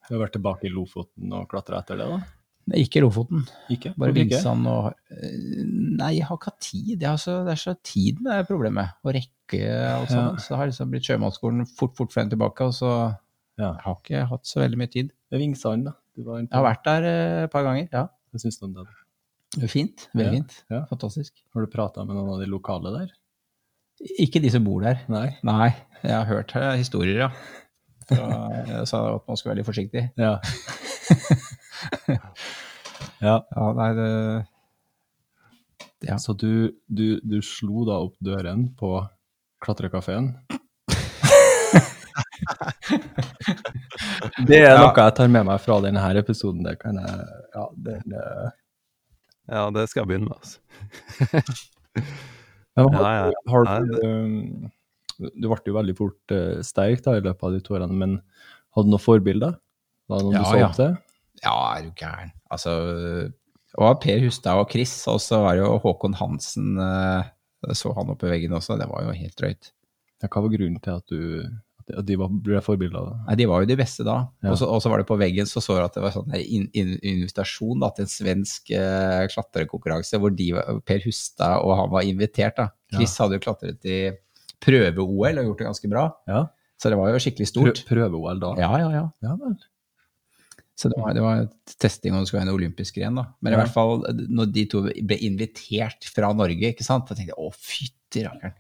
Du har vært tilbake i Lofoten og klatra etter det, da? Nei, ikke Lofoten. Ikke? Bare? Vinsand og eh, Nei, jeg har ikke hatt tid. Jeg har så, det er så tiden det er problemet. Å rekke alt Ja. Så det har liksom blitt sjømannsskolen fort, fort frem tilbake, og så Ja. jeg har ikke hatt så veldig mye tid. Det er Vingsand, da. Du var. Jeg har vært der eh, et par ganger, ja. Hva syns du om det? Det er Fint. Veldig Ja, fint. ja. Fantastisk. Har du prata med noen av de lokale der? Ikke de som bor der. Nei? Nei, jeg har hørt her, historier, ja. Fra, jeg sa at man skulle være litt forsiktig. Ja. [laughs] ja. Ja, nei, det Ja. Så du, du, du slo da opp døren på klatrekafeen? [laughs] det er Ja. noe jeg tar med meg fra denne episoden. Det kan jeg Ja, det, det. Ja, det skal jeg begynne med, altså. [laughs] Men har, ja. har Nei, du um, Du ble jo veldig fort uh, sterk da, i løpet av de to årene, men hadde du noen forbilder? Var det noen Ja, du så opp til? Ja, er du gæren. Altså Og Per Hustad og Chris, og så var det jo Håkon Hansen eh, så han oppe i veggen også, det var jo helt drøyt. Ja, hva var grunnen til at du at de- var, ble forbilder? da? Nei, De var jo de beste da. Ja. Og så- var det på veggen, så så jeg at det var sånn in, in, invitasjon da, til en svensk eh, klatrekonkurranse hvor de, var- Per Hustad og han var invitert. da. Chris hadde jo klatret i prøve-OL og gjort det ganske bra, Ja, så det var jo skikkelig stort. Prøve-OL da? Ja, ja, ja. ja vel. Så det var, det var testing om det skulle være en olympisk gren. da. Men i hvert fall når de to ble invitert fra Norge, ikke sant, da tenkte jeg å, fytti rakkeren.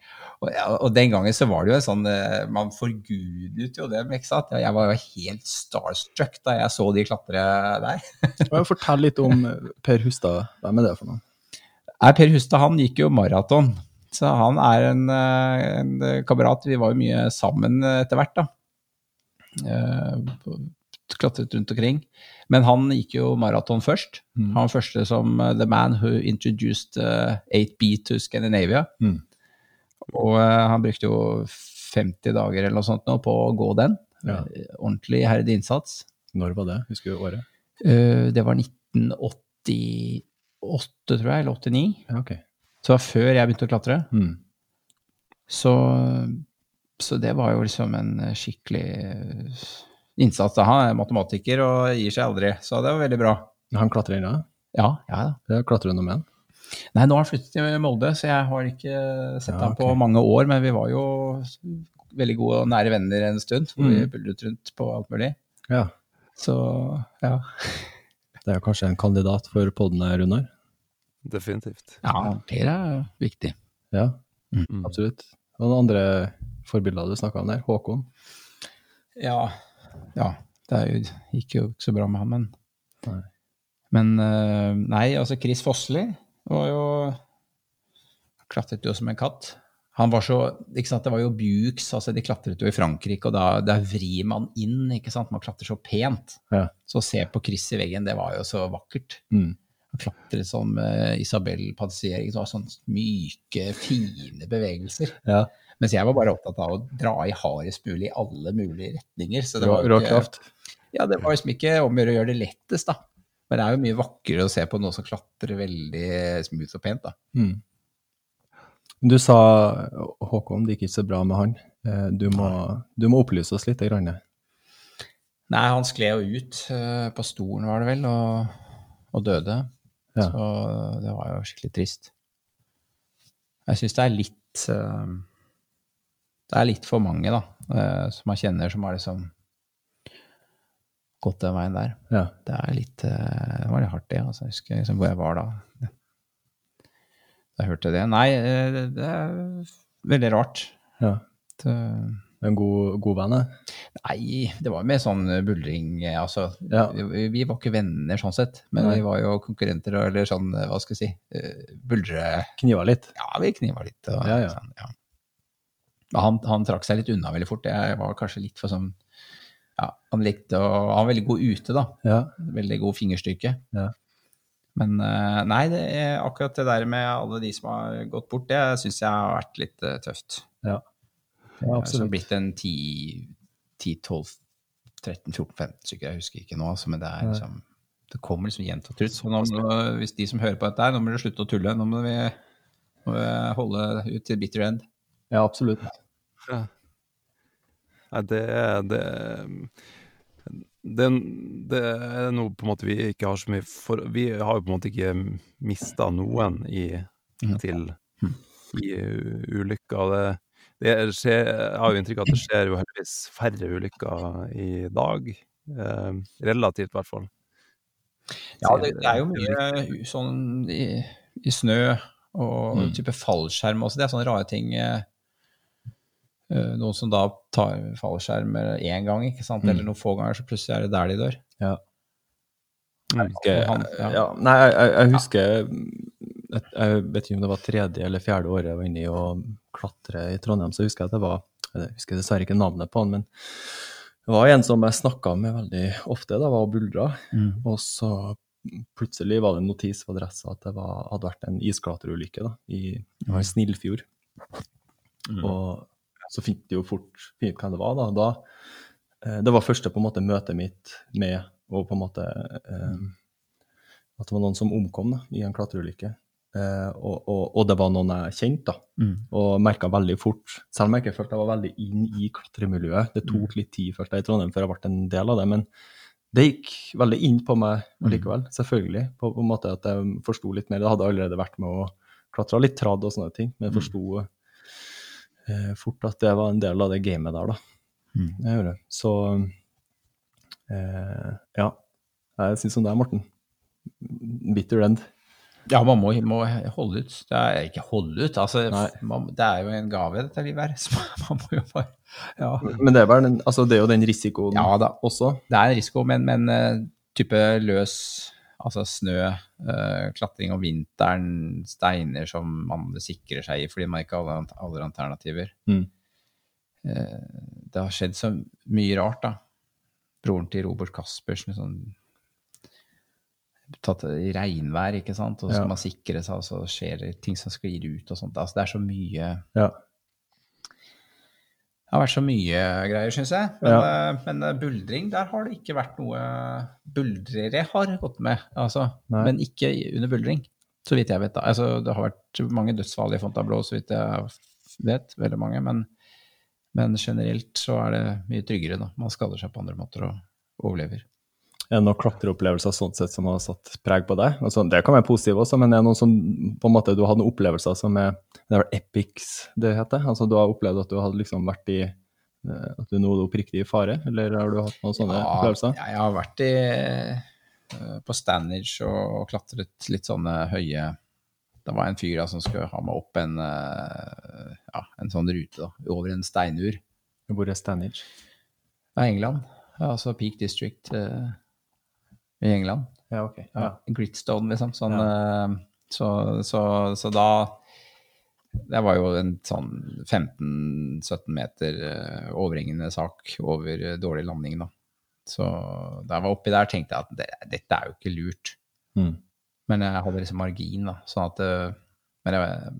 Og, og den gangen så var det jo en sånn eh, Man forgudet jo dem, ikke sant. Jeg var jo helt starstruck da jeg så de klatre der. [laughs] Fortell litt om eh, Per Hustad. Hvem er det for noe? Per Hustad han gikk jo maraton, så han er en, eh, en kamerat. Vi var jo mye sammen etter hvert, da. Eh, på- klatret rundt omkring. Men han gikk jo maraton først. Mm. Han første som uh, the man who introduced uh, 8B to Scandinavia. Mm. Og uh, han brukte jo 50 dager eller noe sånt nå på å gå den. Ja. Ordentlig iherdig innsats. Når var det? Husker du året? Det var 1988, tror jeg, eller 89. Ja, okay. Så det var før jeg begynte å klatre. Mm. Så, så det var jo liksom en skikkelig eh, innsats. da. Han er matematiker og gir seg aldri, så det var veldig bra. Han klatrer ennå? Ja, ja da. Ja, klatrer du noe med han? Nei, nå har han flyttet til Molde, så jeg har ikke sett Ja, ham på ok. mange år. Men vi var jo veldig gode og nære venner en stund. hvor Vi Mm. buldret rundt på alt mulig. Ja. Så ja. Det er kanskje en kandidat for podden, Runar? Definitivt. ja det er viktig. Ja, Mm. absolutt. Og noen andre forbilder du snakka om der? Håkon? Ja. Ja. Det jo, gikk jo ikke så bra med han, men Nei. Men eh, nei, altså Chris Fossli var jo Klatret jo som en katt. Han var så ikke sant, Det var jo Bukes, altså de klatret jo i Frankrike, og da, der vrir man inn, ikke sant. Man klatrer så pent. Ja. Så å se på Chris i veggen, det var jo så vakkert. Mm. Han klatret som uh, Isabel Patissier, var sånn myke, fine bevegelser. Ja. Mens jeg var bare opptatt av å dra i hardest mulig i alle mulige retninger. Så det var jo rå ikke- kraft. ja, det var liksom ikke om å gjøre det lettest, da. Men det er jo mye vakrere å se på noe som klatrer veldig smooth og pent, da. Mm. Du sa, Håkon, det gikk ikke så bra med han. Eh, Du må, du må opplyse oss litt. Grann. Nei, han skled jo ut eh, på stolen, var det vel, og, og døde. Ja. Så det var jo skikkelig trist. Jeg syns det er litt eh, Det er litt for mange, da, eh, som man kjenner som har liksom gått den veien der. Ja. Det er litt eh, Det var litt hardt, det. Altså. Jeg husker liksom hvor jeg var da. Da jeg hørte det. Nei, eh, det er veldig rart. ja. Det, En god, god venn? nei, det var mer sånn buldring Altså, Ja. vi, vi var ikke venner sånn sett, men Nei. vi var jo konkurrenter, eller sånn, hva skal jeg si, buldre Kniva litt? Ja, vi kniva litt. Og, Ja, ja. Sånn, ja. Han, han trakk seg litt unna veldig fort. Jeg var kanskje litt for sånn Ja, han likte å Han var veldig god ute, da. Ja. Veldig god fingerstyrke. Ja. Men eh, nei, det akkurat det der med alle de som har gått bort, det syns jeg har vært litt eh, tøft. ja. Det har absolutt. blitt en 10, 10, 12, 13, 14, 15 stykker, jeg husker ikke nå, altså, men det er liksom Det kommer liksom gjentatt ut. Så nå, hvis de som hører på dette her, nå må dere slutte å tulle. Nå må vi, må vi holde ut til bitter end. Ja, absolutt. Ja. Nei, det det, det, det er noe på en måte vi ikke har så mye for Vi har jo på en måte ikke mista noen i, til i ulykker. Det, det skjer, jeg har jo inntrykk av at det skjer jo heldigvis færre ulykker i dag. Eh, relativt, i hvert fall. Ja, det, det er jo mye sånn i, i snø og Mm. type fallskjerm også. Det er sånne rare ting. eh, Noen som da tar fallskjerm én gang, ikke sant? Mm. eller noen få ganger, så plutselig er det der de dør. Ja. Mm. Husker, Han- ja. ja. Nei, jeg, jeg, husker jeg, jeg vet ikke om det var tredje eller fjerde året jeg var inne i å klatre i Trondheim, så husker jeg at det var Jeg husker dessverre ikke navnet på han, men det var en som jeg snakka med veldig ofte. Da var buldra. Og så plutselig var det en notis på adressa at det var, hadde vært en isklatreulykke i, i Snillfjord. Og så fikk de jo fort finne ut hvem det var. da. da eh, det var første på en måte møtet mitt med og på en måte eh, At det var noen som omkom da, i en klatreulykke. Eh, og, og, og det var noen jeg kjente, da. Og merka veldig fort, selv om jeg ikke følte jeg var veldig inn i klatremiljøet. Det tok litt tid først i Trondheim før jeg ble en del av det. men det gikk veldig inn på meg likevel, selvfølgelig. På, på en måte at jeg forsto litt mer. Det hadde allerede vært med å klatre litt tradd og sånne ting, men jeg forsto eh, fort at det var en del av det gamet der, da. Mm. Så eh, ja. Jeg syns som det, Morten. Bitter end. Ja, man må, må holde ut. Det er ikke holde ut, altså. Man, det er jo en gave, dette livet her. [laughs] Så man må jo bare Ja, Men det er, vel altså det er jo den risikoen ja da. også. Det er en risiko, men, men eh, type løs Altså snø, eh, klatring om vinteren, steiner som man sikrer seg i fordi man ikke har alle, alternativer. Mm. Eh, det har skjedd så mye rart, da. broren til Robert Caspersen, sånn tatt i regnvær, ikke sant, og så skal må man sikre seg, og så skjer det ting som sklir ut og sånt. Altså, det er så mye Ja. Det har vært så mye greier, syns jeg. Men, ja. men eh, buldring, der har det ikke vært noe Buldrere har gått med, altså. Nei. Men ikke under buldring, så vidt jeg vet. da. Altså, det har vært mange dødsfall i Fontainebleau, så vidt jeg vet. Veldig mange. Men, men generelt så er det mye tryggere, da. Man skader seg på andre måter og overlever. Er det noen klatreopplevelser sånn sett som har satt preg på deg? Altså, det kan være positivt også, men er det noen som på en måte, du har noen opplevelser som er Det er vel epics det heter? Altså du har opplevd at du har liksom vært i eh, At du nå er oppriktig i fare, eller har du hatt noen sånne opplevelser? Ja, jeg har vært i, eh, på Standage og klatret litt sånne høye Det var en fyr da, som skulle ha meg opp en, eh, ja, en sånn rute da, over en steinur. Hvor er Stanage? Det er England. Altså Peak District eh, i England. Ja, ok. Ja, Gritstone, liksom. Sånn, ja. så, så, så da Det var jo en sånn 15-17 meter eh, overhengende sak over eh, dårlig landing, da. Så da jeg var oppi der, tenkte jeg at det, dette er jo ikke lurt. Mm. Men jeg hadde liksom margin, da. Sånn at eh, Men jeg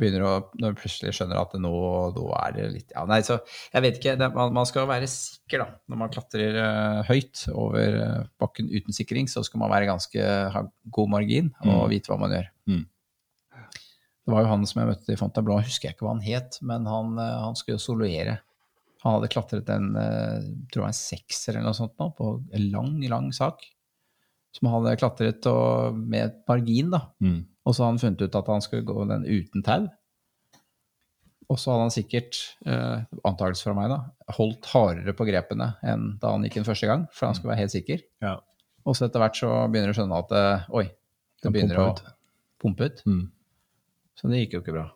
begynner å Når du plutselig skjønner at nå, nå er det litt Ja, nei, så jeg vet ikke. Det, man, man skal være sikker, da. Når man klatrer uh, høyt over eh, bakken uten sikring, så skal man være ganske ha god margin og Mm. vite hva man gjør. Mm. Det var jo han som jeg møtte i Fontainebleau, husker jeg ikke hva han het, men han, eh, han skulle jo soloere. Han hadde klatret en, tror jeg en sekser eller noe sånt nå, på en lang, lang sak. Som hadde klatret og, med margin, da. Mm. Og så hadde han funnet ut at han skulle gå den uten tau. Og så hadde han sikkert, eh, antakelse fra meg, da, holdt hardere på grepene enn da han gikk den første gang, for han skulle være helt sikker. Ja. Og så etter hvert så begynner du å skjønne at eh, oi, det begynner å ut. pumpe ut. Mm. Så det gikk jo ikke bra.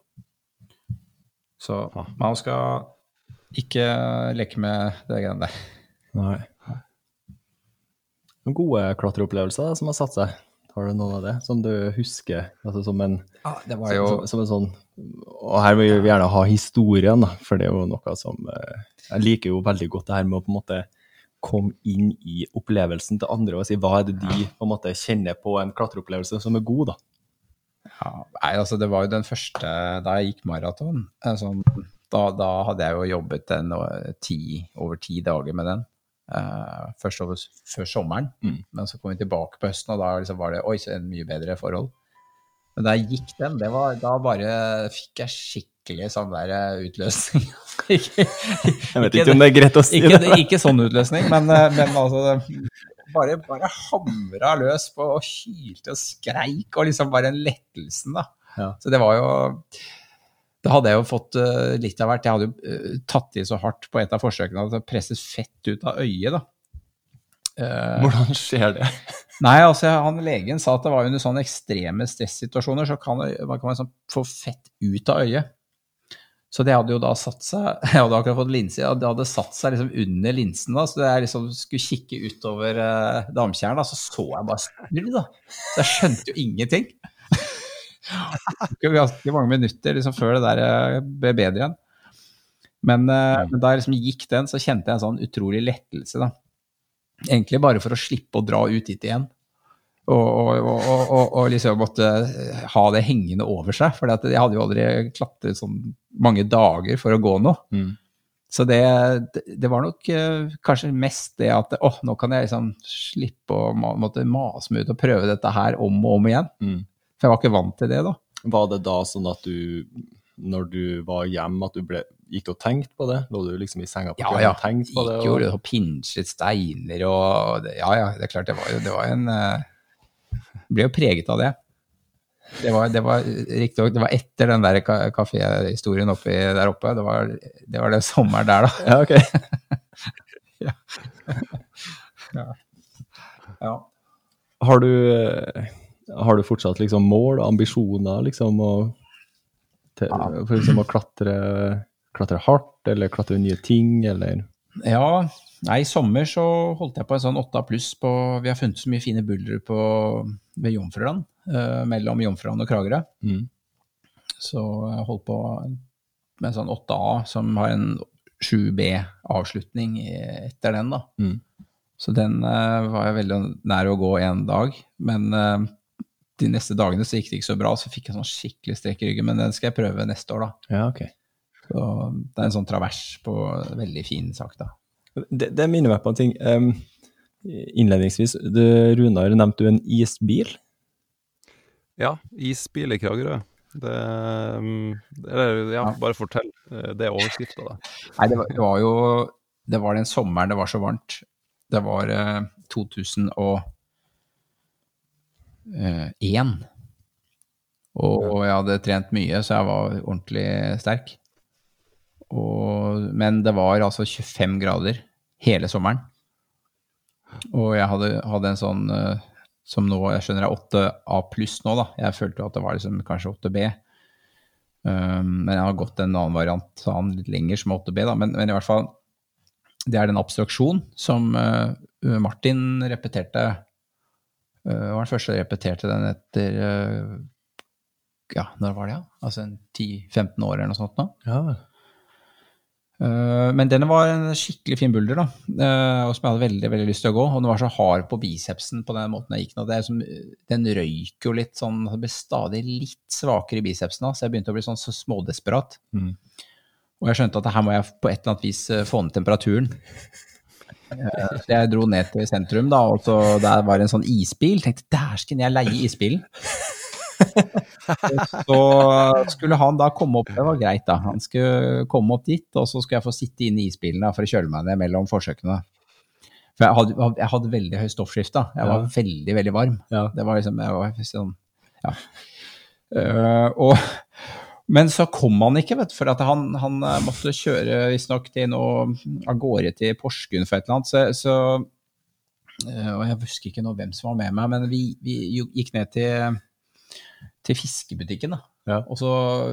Så man skal ikke leke med det greiene der. Nei. Noen gode klatreopplevelser som har satt seg? Har du noen av det som du husker? Altså som en, Ja, det var jo som, som en sånn Og her vil vi gjerne ha historien, da, for det er jo noe som eh, Jeg liker jo veldig godt det her med å på en måte komme inn i opplevelsen til andre og si hva er det de på en måte kjenner på en klatreopplevelse som er god, da. Ja, nei, altså det var jo den første da jeg gikk maraton. sånn, da, da hadde jeg jo jobbet en, eh, ti, over ti dager med den. Eh, først over, før sommeren, Mm. men så kom vi tilbake på høsten, og da liksom var det oi, så en mye bedre forhold. Men da gikk den, det var, da bare fikk jeg skikkelig sånn der eh, utløsning. [laughs] ikke, Jeg vet ikke om det er greit å si ikke, det. ikke sånn utløsning, men, eh, men altså bare, bare hamra løs på og hylte og skreik, og liksom bare en lettelsen, da. Ja. Så det var jo Da hadde jeg jo fått uh, litt av hvert. Jeg hadde jo uh, tatt i så hardt på et av forsøkene at det presset fett ut av øyet, da. Uh, Hvordan skjer det? [laughs] Nei, altså han legen sa at det var under sånne ekstreme stressituasjoner så kan man kan liksom få fett ut av øyet. Så det hadde jo da satt seg [laughs] Jeg hadde akkurat fått linse, det hadde satt seg liksom under linsen, da, så da jeg liksom skulle kikke utover uh, damtjernet, da, så så jeg bare snurr, da. Så jeg skjønte jo ingenting. Ganske mange minutter liksom, før det der eh, ble bedre igjen. Men, eh, men da jeg liksom gikk den, så kjente jeg en sånn utrolig lettelse, da. Egentlig bare for å slippe å dra ut dit igjen. Og, og, og, og, liksom måtte ha det hengende over seg. For jeg hadde jo aldri klatret sånn mange dager for å gå noe. Mm. Så det, det, var nok eh, kanskje mest det at åh, nå kan jeg liksom slippe å måtte mase meg ut og prøve dette her om og om igjen. Mm. For jeg var ikke vant til det da. Var det da sånn at du, når du var hjemme, at du ble, gikk du og tenkte på det? Lå du liksom i senga på Ja, kvelden ja. og tenkte på det? Gikk jo og pinsjet steiner og Ja, ja, det er klart det var jo det var en eh, Ble jo preget av det. Det var, det var riktignok Det var etter den der ka- kaféhistorien der oppe. Det var det, var det sommeren der, da. [laughs] Ja, ok. [laughs] Ja. Ja. Har du, eh, har du fortsatt liksom mål og ambisjoner liksom å, til, for liksom å klatre, klatre hardt, eller klatre nye ting, eller? Ja, nei, i sommer så holdt jeg på en sånn åtta pluss på Vi har funnet så mye fine buldre på, ved Jomfruland, eh, mellom Jomfruland og Kragerø. Mm. Så jeg holdt på med en sånn 8A som har en 7B-avslutning etter den, da. Mm. Så den eh, var jeg veldig nær å gå en dag. Men eh, de neste dagene så gikk det ikke så bra, så fikk jeg sånn skikkelig strekk i ryggen. Men den skal jeg prøve neste år, da. Ja, ok. Så det er en sånn travers på veldig fin sak, da. Det, det minner meg på en ting. Um, innledningsvis, du, Runar, nevnte du en isbil? Ja, isbil i Kragerø. Det, eller, ja, bare fortell. Eh, Det er overskrifta, da. [laughs] Nei, det var, det var jo Det var den sommeren det var så varmt. Det var eh, 2001. Og, og jeg hadde trent mye, så jeg var ordentlig sterk. Og, men det var altså 25 grader hele sommeren. Og jeg hadde, hadde en sånn eh, som nå jeg skjønner er 8A pluss nå, da. Jeg følte at det var liksom kanskje 8B. Um, men jeg har gått en annen variant av litt lenger, som er 8B, da. Men, men i hvert fall, det er den abstraksjonen som uh, Martin repeterte. Uh, var den første som repeterte den etter uh, Ja, når var det, ja? Altså en 10-15 år eller noe sånt nå. Ja. Uh, Men den var en skikkelig fin bulder, da. uh, og som jeg hadde veldig veldig lyst til å gå. Og den var så hard på bicepsen på den måten jeg gikk nå. Det er som, den røyk jo litt sånn Det ble stadig litt svakere i bicepsen, da, så jeg begynte å bli sånn så smådesperat. Mm. Og jeg skjønte at her må jeg på et eller annet vis eh, få ned temperaturen. Eh, jeg dro ned til sentrum, da, og så der var det en sånn isbil. Tenkte dæsken, jeg leier isbilen. Så skulle han da komme opp, det var greit da, han skulle komme opp dit, og så skulle jeg få sitte inne i isbilen da, for å kjøle meg ned mellom forsøkene. For jeg hadde, jeg hadde veldig høy stoffskift da, jeg var veldig, veldig varm. Ja. Det var liksom, jeg var sånn, ja. Uh, og, men så kom han ikke, vet du, for han, han eh, måtte kjøre visstnok til noe av gårde til Porsgrunn for et eller annet, så, så eh, og jeg husker ikke nå hvem som var med meg, men vi, vi gikk ned til, til fiskebutikken da, Ja. og så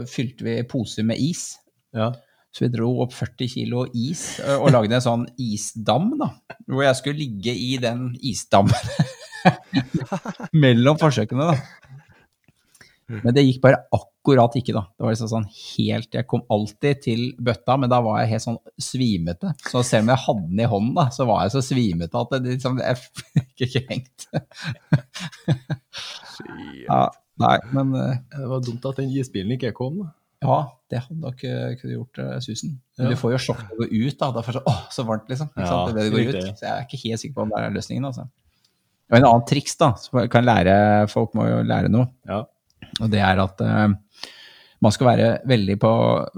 fylte vi poser med is. Ja. Så vi dro opp 40 kilo is og lagde en sånn isdam, da. Hvor jeg skulle ligge i den isdammen [laughs] mellom forsøkene, da. Men det gikk bare akkurat ikke, da. Det var liksom sånn helt Jeg kom alltid til bøtta, men da var jeg helt sånn svimete. Så selv om jeg hadde den i hånden, da, så var jeg så svimete at det liksom Jeg fikk ikke hengt. Ja, nei, men Det var dumt at den isbilen ikke kom. da. Ja, det hadde nok eh, kunne gjort uh, susen. Men Ja. du får jo sjokk når å gå ut, da. Derfor så, åh, så varmt, liksom. Ikke Ja, sant? Det, det går ut. Så jeg er ikke helt sikker på om det er løsningen, altså. Og en annen triks, da, som kan lære Folk må jo lære noe. Ja. Og det er at eh, man skal være veldig på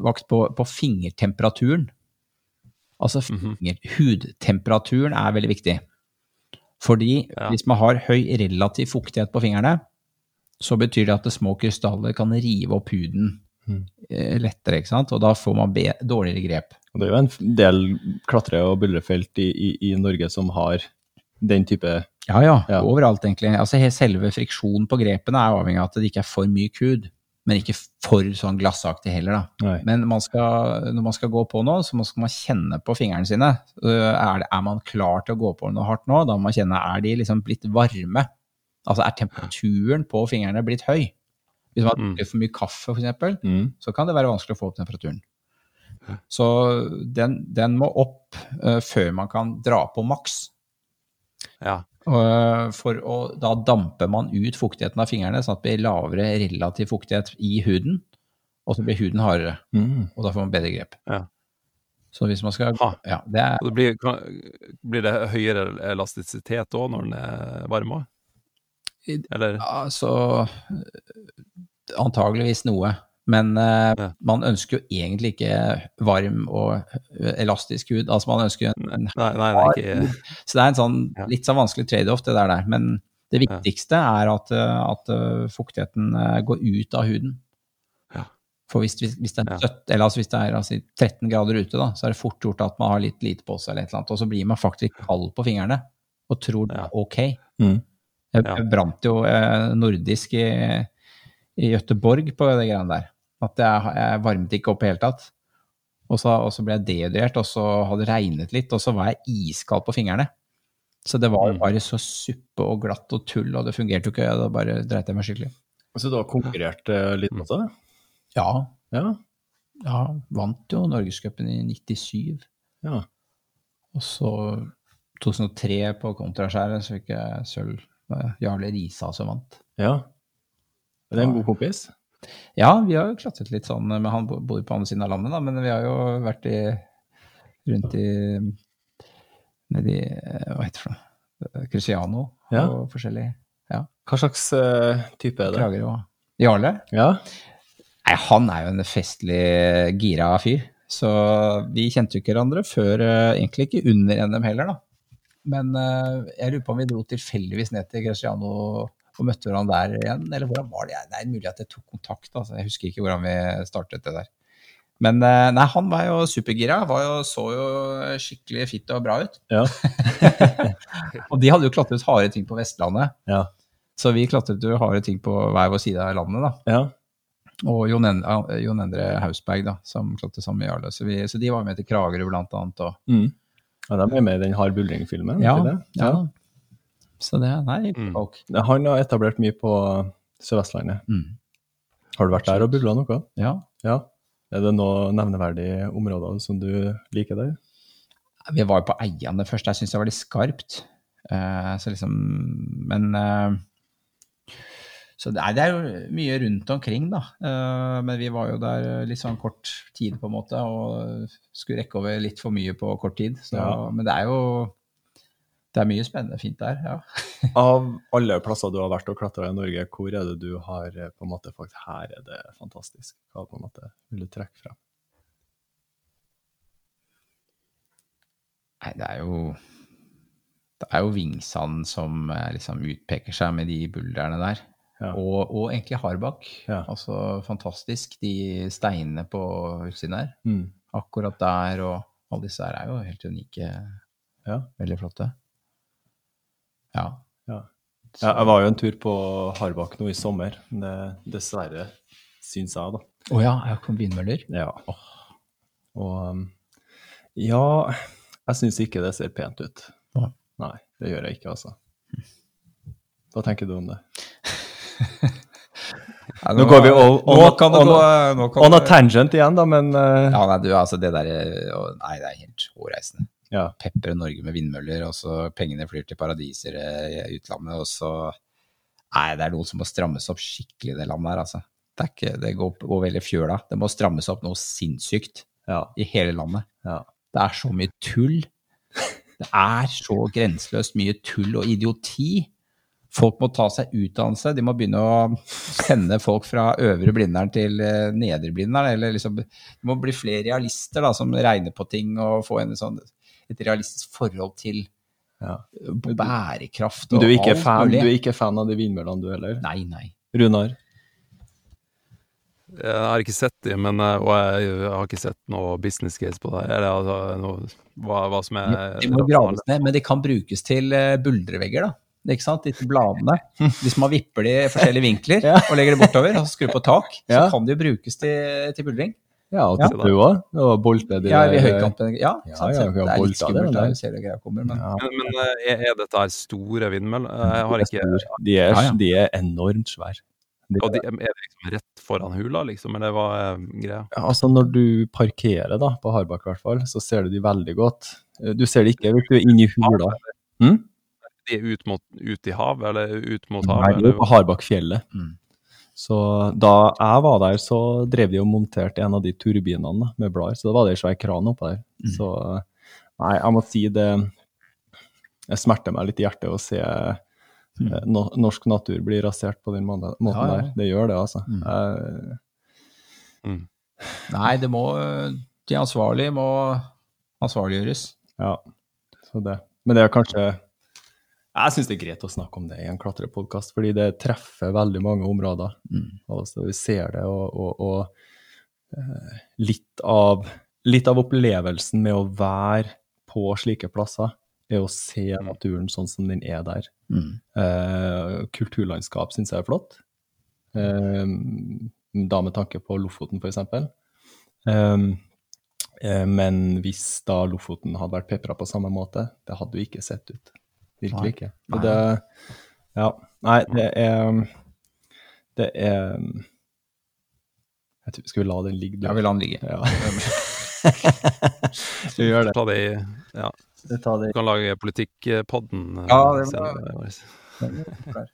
vakt på, på fingertemperaturen. Altså finger, hudtemperaturen er veldig viktig. Fordi Ja. hvis man har høy relativ fuktighet på fingrene, så betyr det at det små krystaller kan rive opp huden eh, lettere, ikke sant? Og da får man dårligere grep. Og det er jo en del klatre- og buldrefelt i, i, i Norge som har den type Ja, ja, Ja. overalt egentlig. Altså Selve friksjonen på grepene er avhengig av at det ikke er for myk kud, men ikke for sånn glassaktig heller, da. Nei. Men man skal, når man skal gå på noe, så skal man kjenne på fingrene sine. Er, det, er man klar til å gå på noe hardt nå, da må man kjenne er de liksom blitt varme. Altså er temperaturen på fingrene blitt høy? Hvis man har Mm. drukket for mye kaffe, f.eks., Mm. så kan det være vanskelig å få opp temperaturen. Så den, den må opp uh, før man kan dra på maks. Ja. Og for å, da damper man ut fuktigheten av fingrene, sånn at det blir lavere relativ fuktighet i huden, og så blir huden hardere, Mm. og da får man bedre grep. Ja. Så hvis man skal Ha. Ja, det er Og det blir, kan, blir det høyere elastisitet òg når den er varm òg? Eller altså Antageligvis noe. Men uh, Ja. man ønsker jo egentlig ikke varm og eh, elastisk hud. Altså man ønsker jo en Nei, nei, det er ikke [laughs] Så det er en sånn litt sånn vanskelig trade-off, det der. der. Men det Ja. viktigste er at, eh, at fuktigheten går ut av huden. Ja. For hvis, hvis, hvis det er. 17, eller altså hvis det er altså 13 grader ute, da, så er det fort gjort at man har litt lite på seg, eller et eller annet, og så blir man faktisk kald på fingrene og tror det er ok. Mm. Jeg, Ja. jeg brant jo eh, nordisk i, i Gøteborg på det greiene der. At jeg, jeg varmet ikke opp i det hele tatt. Og så, og så ble jeg dehydrert, og så hadde det regnet litt, og så var jeg iskald på fingrene. Så det var Mm. bare så suppe og glatt og tull, og det fungerte jo ikke. Da bare dreit jeg meg skikkelig. Så du har konkurrert eh, litt også? Ja, Ja. Ja, vant jo Norgescupen i 97. Ja. Og så 2003 på kontraskjæret så fikk jeg sølv. Det Jarle Risa som vant. ja. Er det en god kompis? Ja, vi har jo klatret litt sånn, men han bor på andre siden av landet, da. Men vi har jo vært i rundt i Nedi Hva heter det for noe? Cristiano Ja. og forskjellig. Ja. Hva slags uh, type er det? Kragerø og Jarle? Ja. Nei, han er jo en festlig gira fyr. Så vi kjente jo ikke hverandre før eh, egentlig ikke under NM heller, da. Men uh, jeg lurer på om vi dro tilfeldigvis ned til Cristiano og møtte hverandre der igjen, eller hvordan var det? Det er mulig at jeg tok kontakt, altså. Jeg husker ikke hvordan vi startet det der. Men eh, nei, han var jo supergira. Var jo, så jo skikkelig fitt og bra ut. Ja. [laughs] Og de hadde jo klatret harde ting på Vestlandet. Ja. Så vi klatret jo harde ting på hver vår side av landet, da. ja. Og Jon, en Jon Endre Hausberg, da, som klatret sammen med Jarle. Så, vi, så de var med til Kragerø, blant annet. Og, Mm. ja. De er med i den Hard buldring-filmen? ja, ja. Så det Nei, Mm. Han har etablert mye på Sør-Vestlandet. Mm. Har du vært der og bubla noe? Ja. Ja. Er det noen nevneverdige områder som du liker der? Vi var jo på Eiane først. Jeg syns det var litt skarpt. Uh, så liksom Men uh, Så det er, det er jo mye rundt omkring, da. Uh, men vi var jo der litt sånn kort tid, på en måte, og skulle rekke over litt for mye på kort tid. Så, Ja. Men det er jo Det er mye spennende fint der, ja. [laughs] Av alle plasser du har vært og klatra i Norge, hvor er det du har eh, på en måte faktisk Her er det fantastisk. Hva på en måte vil du trekke fra? Nei, det er jo Det er jo Vingsand som eh, liksom utpeker seg med de bulderne der. Ja. Og, og egentlig Harbakk. Ja. Altså fantastisk. De steinene på utsiden her. Mm. Akkurat der og alle disse her er jo helt unike. Ja. Veldig flotte. Ja. Ja. Ja, jeg var jo en tur på Harbakk nå i sommer. Det, dessverre, syns jeg, da. Å ja, jeg kom vindmøller. Ja. Og um, ja, jeg syns ikke det ser pent ut. Nei. Nei, det gjør jeg ikke, altså. Hva tenker du om det? [laughs] Nei, Nå går vi on- on- nå kan On a tangent igjen, da, men uh, Ja, nei, du, altså det der Nei, det er helt hårreisende. Ja. pepre Norge med vindmøller, og så pengene flyr til paradiser eh, i utlandet, og så Nei, det er noe som må strammes opp skikkelig i det landet her, altså. Det, ikke, det går, går veldig fjøla. Det må strammes opp noe sinnssykt ja. i hele landet. ja. Det er så mye tull. Det er så grenseløst mye tull og idioti. Folk må ta seg utdannelse. De må begynne å sende folk fra øvre Blindern til eh, nedre Blindern. Eller liksom, det må bli flere realister da, som regner på ting og få en sånn, et realistisk forhold til ja. bærekraft Men og du er, ikke alt fan, mulig. du er ikke fan av de vindmøllene, du heller? Nei, nei. Runar? Jeg har ikke sett de, men, eh, og jeg har ikke sett noe business case på det. Eller altså, noe, hva, hva som er De må graves ned, men de kan brukes til eh, buldrevegger, da. Ikke sant? Disse bladene. Hvis man vipper de i forskjellige vinkler [laughs] Ja. og legger det bortover og skrur på tak, så kan de jo brukes til, til buldring. Ja, og Ja. du òg? Og bolte de Ja, vi høykampen. Ja, Ja, sant, ja, det er litt skummelt men der kommer, men Ja. Men, men eh, er, er dette her store vindmøller? Jeg har ikke De er, Ja, ja. de er enormt svære. De- Og de, er det liksom rett foran hula, liksom? Eller hva er greia? Ja, Altså Når du parkerer da, på Harbakk, i hvert fall, så ser du de veldig godt. Eh, Du ser de ikke hvis du er inni hula. Hm? De er ut, mot, ut i havet, eller ut mot Nei, de er på Harbakkfjellet. Mm. Så da jeg var der, så drev de og monterte en av de turbinene da, med blader. Så da var det en svær kran oppå der. Mm. Så nei, jeg må si det Det smerter meg litt i hjertet å se Mm. eh, no, norsk natur bli rasert på den måten, måten Ja, ja. der. Det gjør det, altså. Mm. Jeg- Mm. Nei, det må De ansvarlige må ansvarliggjøres. Ja, så det. Men det er kanskje Jeg syns det er greit å snakke om det i en klatrepodkast, fordi det treffer veldig mange områder. Mm. Altså, vi ser det, og, og, og eh, litt, av, litt av opplevelsen med å være på slike plasser, er å se naturen sånn som den er der. Mm. Eh, kulturlandskap syns jeg er flott. Eh, da med tanke på Lofoten, f.eks. Um, eh, men hvis da Lofoten hadde vært pepra på samme måte, det hadde jo ikke sett ut. Virkelig ikke. Nei. Og det, ja, nei, det er Det er Jeg Jeg tror- Skal vi la den ligge? Ja, vi vil la den ligge. Ja. [laughs] vi gjør det. Ta det i Ja, Ta det. du kan lage Politikkpodden. eh, Ja, det senere. var-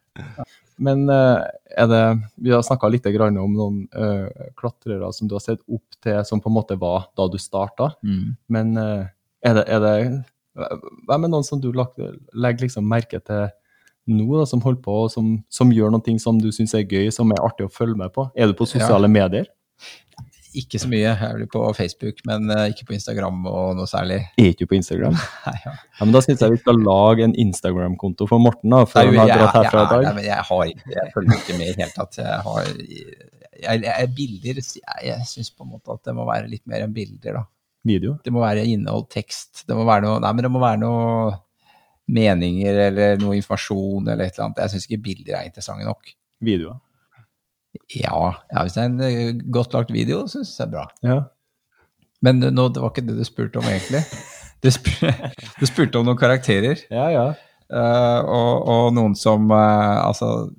Men eh, er det Vi har snakka litt grann om noen eh, klatrere som du har sett opp til, som på en måte var da du starta. Mm. Men eh, er det, er det Hvem er noen som du legger liksom merke til nå, da, som holder på, og som, som gjør noe som du syns er gøy, som er artig å følge med på? Er du på sosiale medier? Ikke så mye. Jeg blir på Facebook, men eh, ikke på Instagram og noe særlig. Er ikke du på Instagram? [laughs] Nei, ja. Ja, men Da syns jeg vi skal lage en Instagram-konto for Morten, da, Nei, før han har jeg, dratt herfra i dag. nei, men jeg, har ikke, jeg følger ikke med i det hele tatt. Jeg har jeg, jeg, bilder Jeg, jeg syns på en måte at det må være litt mer enn bilder, da. Video. Det må være innhold, tekst. Det må være noe Nei, men det må være noe meninger eller noe informasjon eller et eller annet. Jeg syns ikke bilder er interessante nok. Videoer. Ja, ja hvis det er en eh, godt lagt video, syns jeg det er bra. Ja. Men nå, det var ikke det du spurte om, egentlig. Du spurte, [laughs] du spurte om noen karakterer. ja, ja. Uh, og, og noen som uh, altså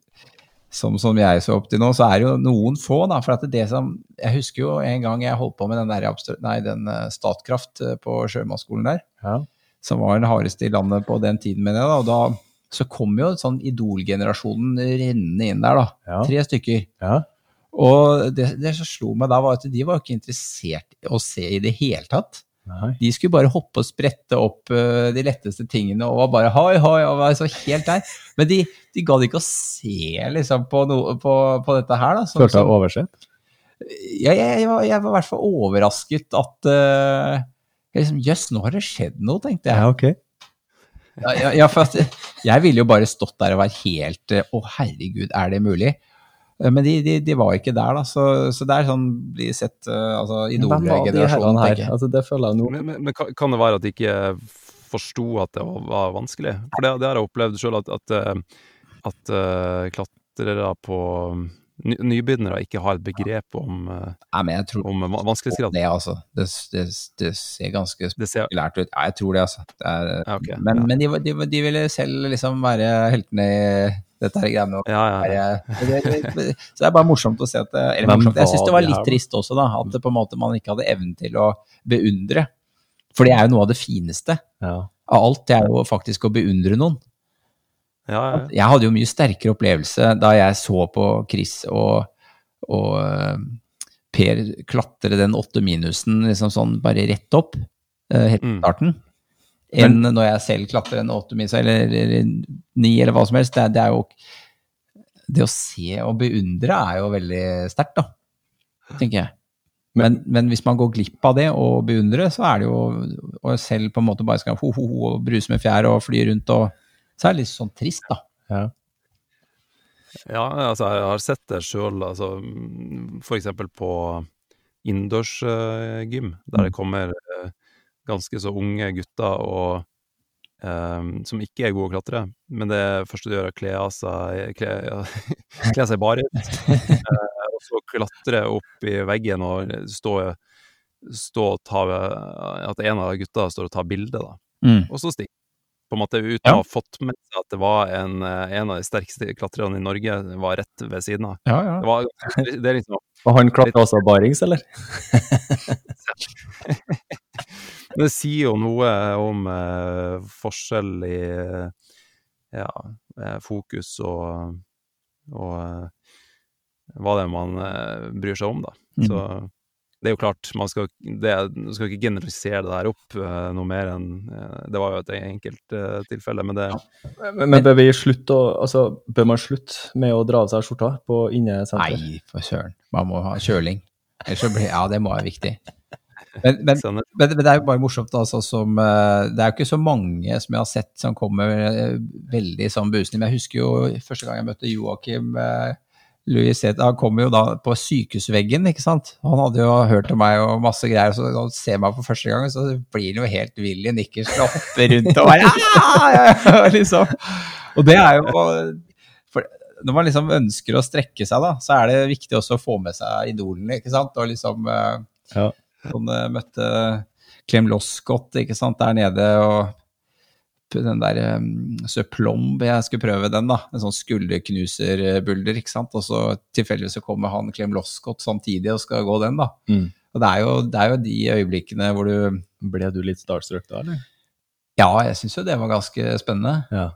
som, som jeg så opp til nå, så er det jo noen få, da. For at det som Jeg husker jo en gang jeg holdt på med den der nei, den eh, Statkraft eh, på sjømannsskolen der, ja. som var den hardeste i landet på den tiden, mener jeg. da, og da så kom jo sånn Idol-generasjonen rennende inn der, da. Ja. Tre stykker. ja. Og det, det som slo meg da, var at de var ikke interessert i å se i det hele tatt. Nei. De skulle bare hoppe og sprette opp uh, de letteste tingene og var bare hoi, hoi, og var så helt der. Men de, de gadd ikke å se liksom, på, noe- på, på dette her. Da, som- Følte deg oversett? ja, jeg, jeg, var, jeg var i hvert fall overrasket at uh, Jøss, liksom, Jøss, nå har det skjedd noe, tenkte jeg. Ja, ok. Ja, ja, ja, for jeg ville jo bare stått der og vært helt eh, Å, herregud, er det mulig? Eh, Men de, de, de var ikke der, da. Så, så det er sånn blir sett uh, altså, i de Idol-generasjonen, herrene tenker jeg. Altså, det føler jeg nå. Men, men, men kan- det være at de ikke forsto at det var, var vanskelig? For det, det har jeg opplevd sjøl, at, at, eh, at uh, klatrere på ny, Nybegynnere ikke har et begrep om, eh, Nei, men jeg tror om vanskelighetsgrad. det, altså. Det, det, det ser ganske Det spektakulært ut. Ja, jeg tror det, altså. Det er, Ja, okay. Men, Ja. men de, de, de ville selv liksom være heltene i dette her greiene. Ja, ja, ja. det, det, så det er bare morsomt å se at det, Hvem morsomt. Jeg syns det var litt trist også, da. At det på en måte man ikke hadde evnen til å beundre. For det er jo noe av det fineste Ja. av alt. Det er jo faktisk å beundre noen. ja, ja. Jeg hadde jo mye sterkere opplevelse da jeg så på Chris og, og eh, Per klatre den åtte minusen liksom sånn bare rett opp, eh, helt i Mm. Enn når jeg selv klatrer en åtte minus eller, eller ni eller hva som helst. Det, det er jo Det å se og beundre er jo veldig sterkt, da. Tenker jeg. Men, men hvis man går glipp av det og beundrer, så er det jo Og selv på en måte bare skal ho, ho, ho, og bruse med fjær og fly rundt og Så er det litt sånn trist, da. Ja. Ja, altså jeg har sett det sjøl, altså, mm, for eksempel på innendørsgym, der det kommer eh, ganske så unge gutter og, um, som ikke er gode å klatre. Men det første du gjør, er å kle av seg kle, ja, [laughs] kle seg bare ut. Eh, og så klatre opp i veggen og stå, stå og ta At en av gutta står og tar bilde, da. Mm. Og så stikke. På en måte uten Ja. å ha fått med seg at det var en, en av de sterkeste klatrerne i Norge var rett ved siden av. Ja, ja. Det, var, det er liksom Og han klatra også barings, eller? [laughs] Det sier jo noe om eh, forskjell i ja, eh, fokus og, og eh, hva det er man eh, bryr seg om, da. Mm. Så det er jo klart, man skal, det, man skal ikke generalisere det der opp eh, noe mer enn eh, Det var jo et enkelt eh, tilfelle, men det Men, men bør, vi slutte å, altså, bør man slutte med å dra av seg skjorta på innesenteret? Nei, for søren. Man må ha kjøling. Ellers så blir Ja, det må være viktig. [laughs] Men, men, sender men, men det er jo bare morsomt, altså, som eh, Det er jo ikke så mange som jeg har sett som kommer eh, veldig sånn busende. Men jeg husker jo første gang jeg møtte Joakim eh, Louis Zeta, han kom jo da på sykehusveggen, ikke sant. Han hadde jo hørt om meg og masse greier, så han ser meg for første gang, så blir han jo helt vill i nikkersen og hopper rundt og bare «Ah!» liksom. Og det er jo for Når man liksom ønsker å strekke seg, da, så er det viktig også å få med seg idolene, ikke sant. Og liksom Ja. Sånn, eh, møtte Clem Loscott ikke sant, der nede og den der um, Søplomb, jeg skulle prøve den, da. En sånn skulderknuserbulder, ikke sant. Og så tilfeldigvis så kommer han Clem Loscott samtidig og skal gå den, da. Mm. Og det er, jo, det er jo de øyeblikkene hvor du Ble du litt starstruck da, eller? Ja, jeg syns jo det var ganske spennende. Ja.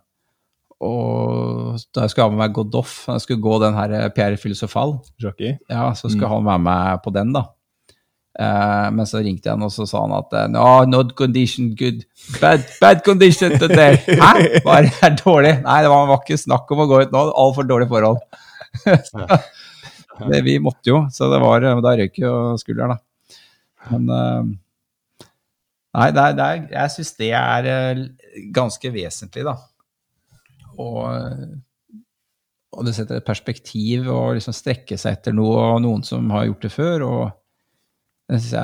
Og da jeg skulle ha med meg Godoff, jeg skulle gå den her Pierre Filosofal, Jockey? ja, så skulle Mm. han være med på den, da. Eh, men så ringte jeg han, og så sa han at eh, No, not condition good. Bad, bad condition today. [laughs] Hæ? Hva er det dårlig? Nei, det var, var ikke snakk om å gå ut nå. Altfor dårlige forhold. [laughs] det, vi måtte jo, så det var, da røyk jo skulderen, da. Men uh, Nei, det er, det er, jeg syns det er eh, ganske vesentlig, da. Og, og det setter et perspektiv og liksom strekke seg etter noe, og noen som har gjort det før. og det syns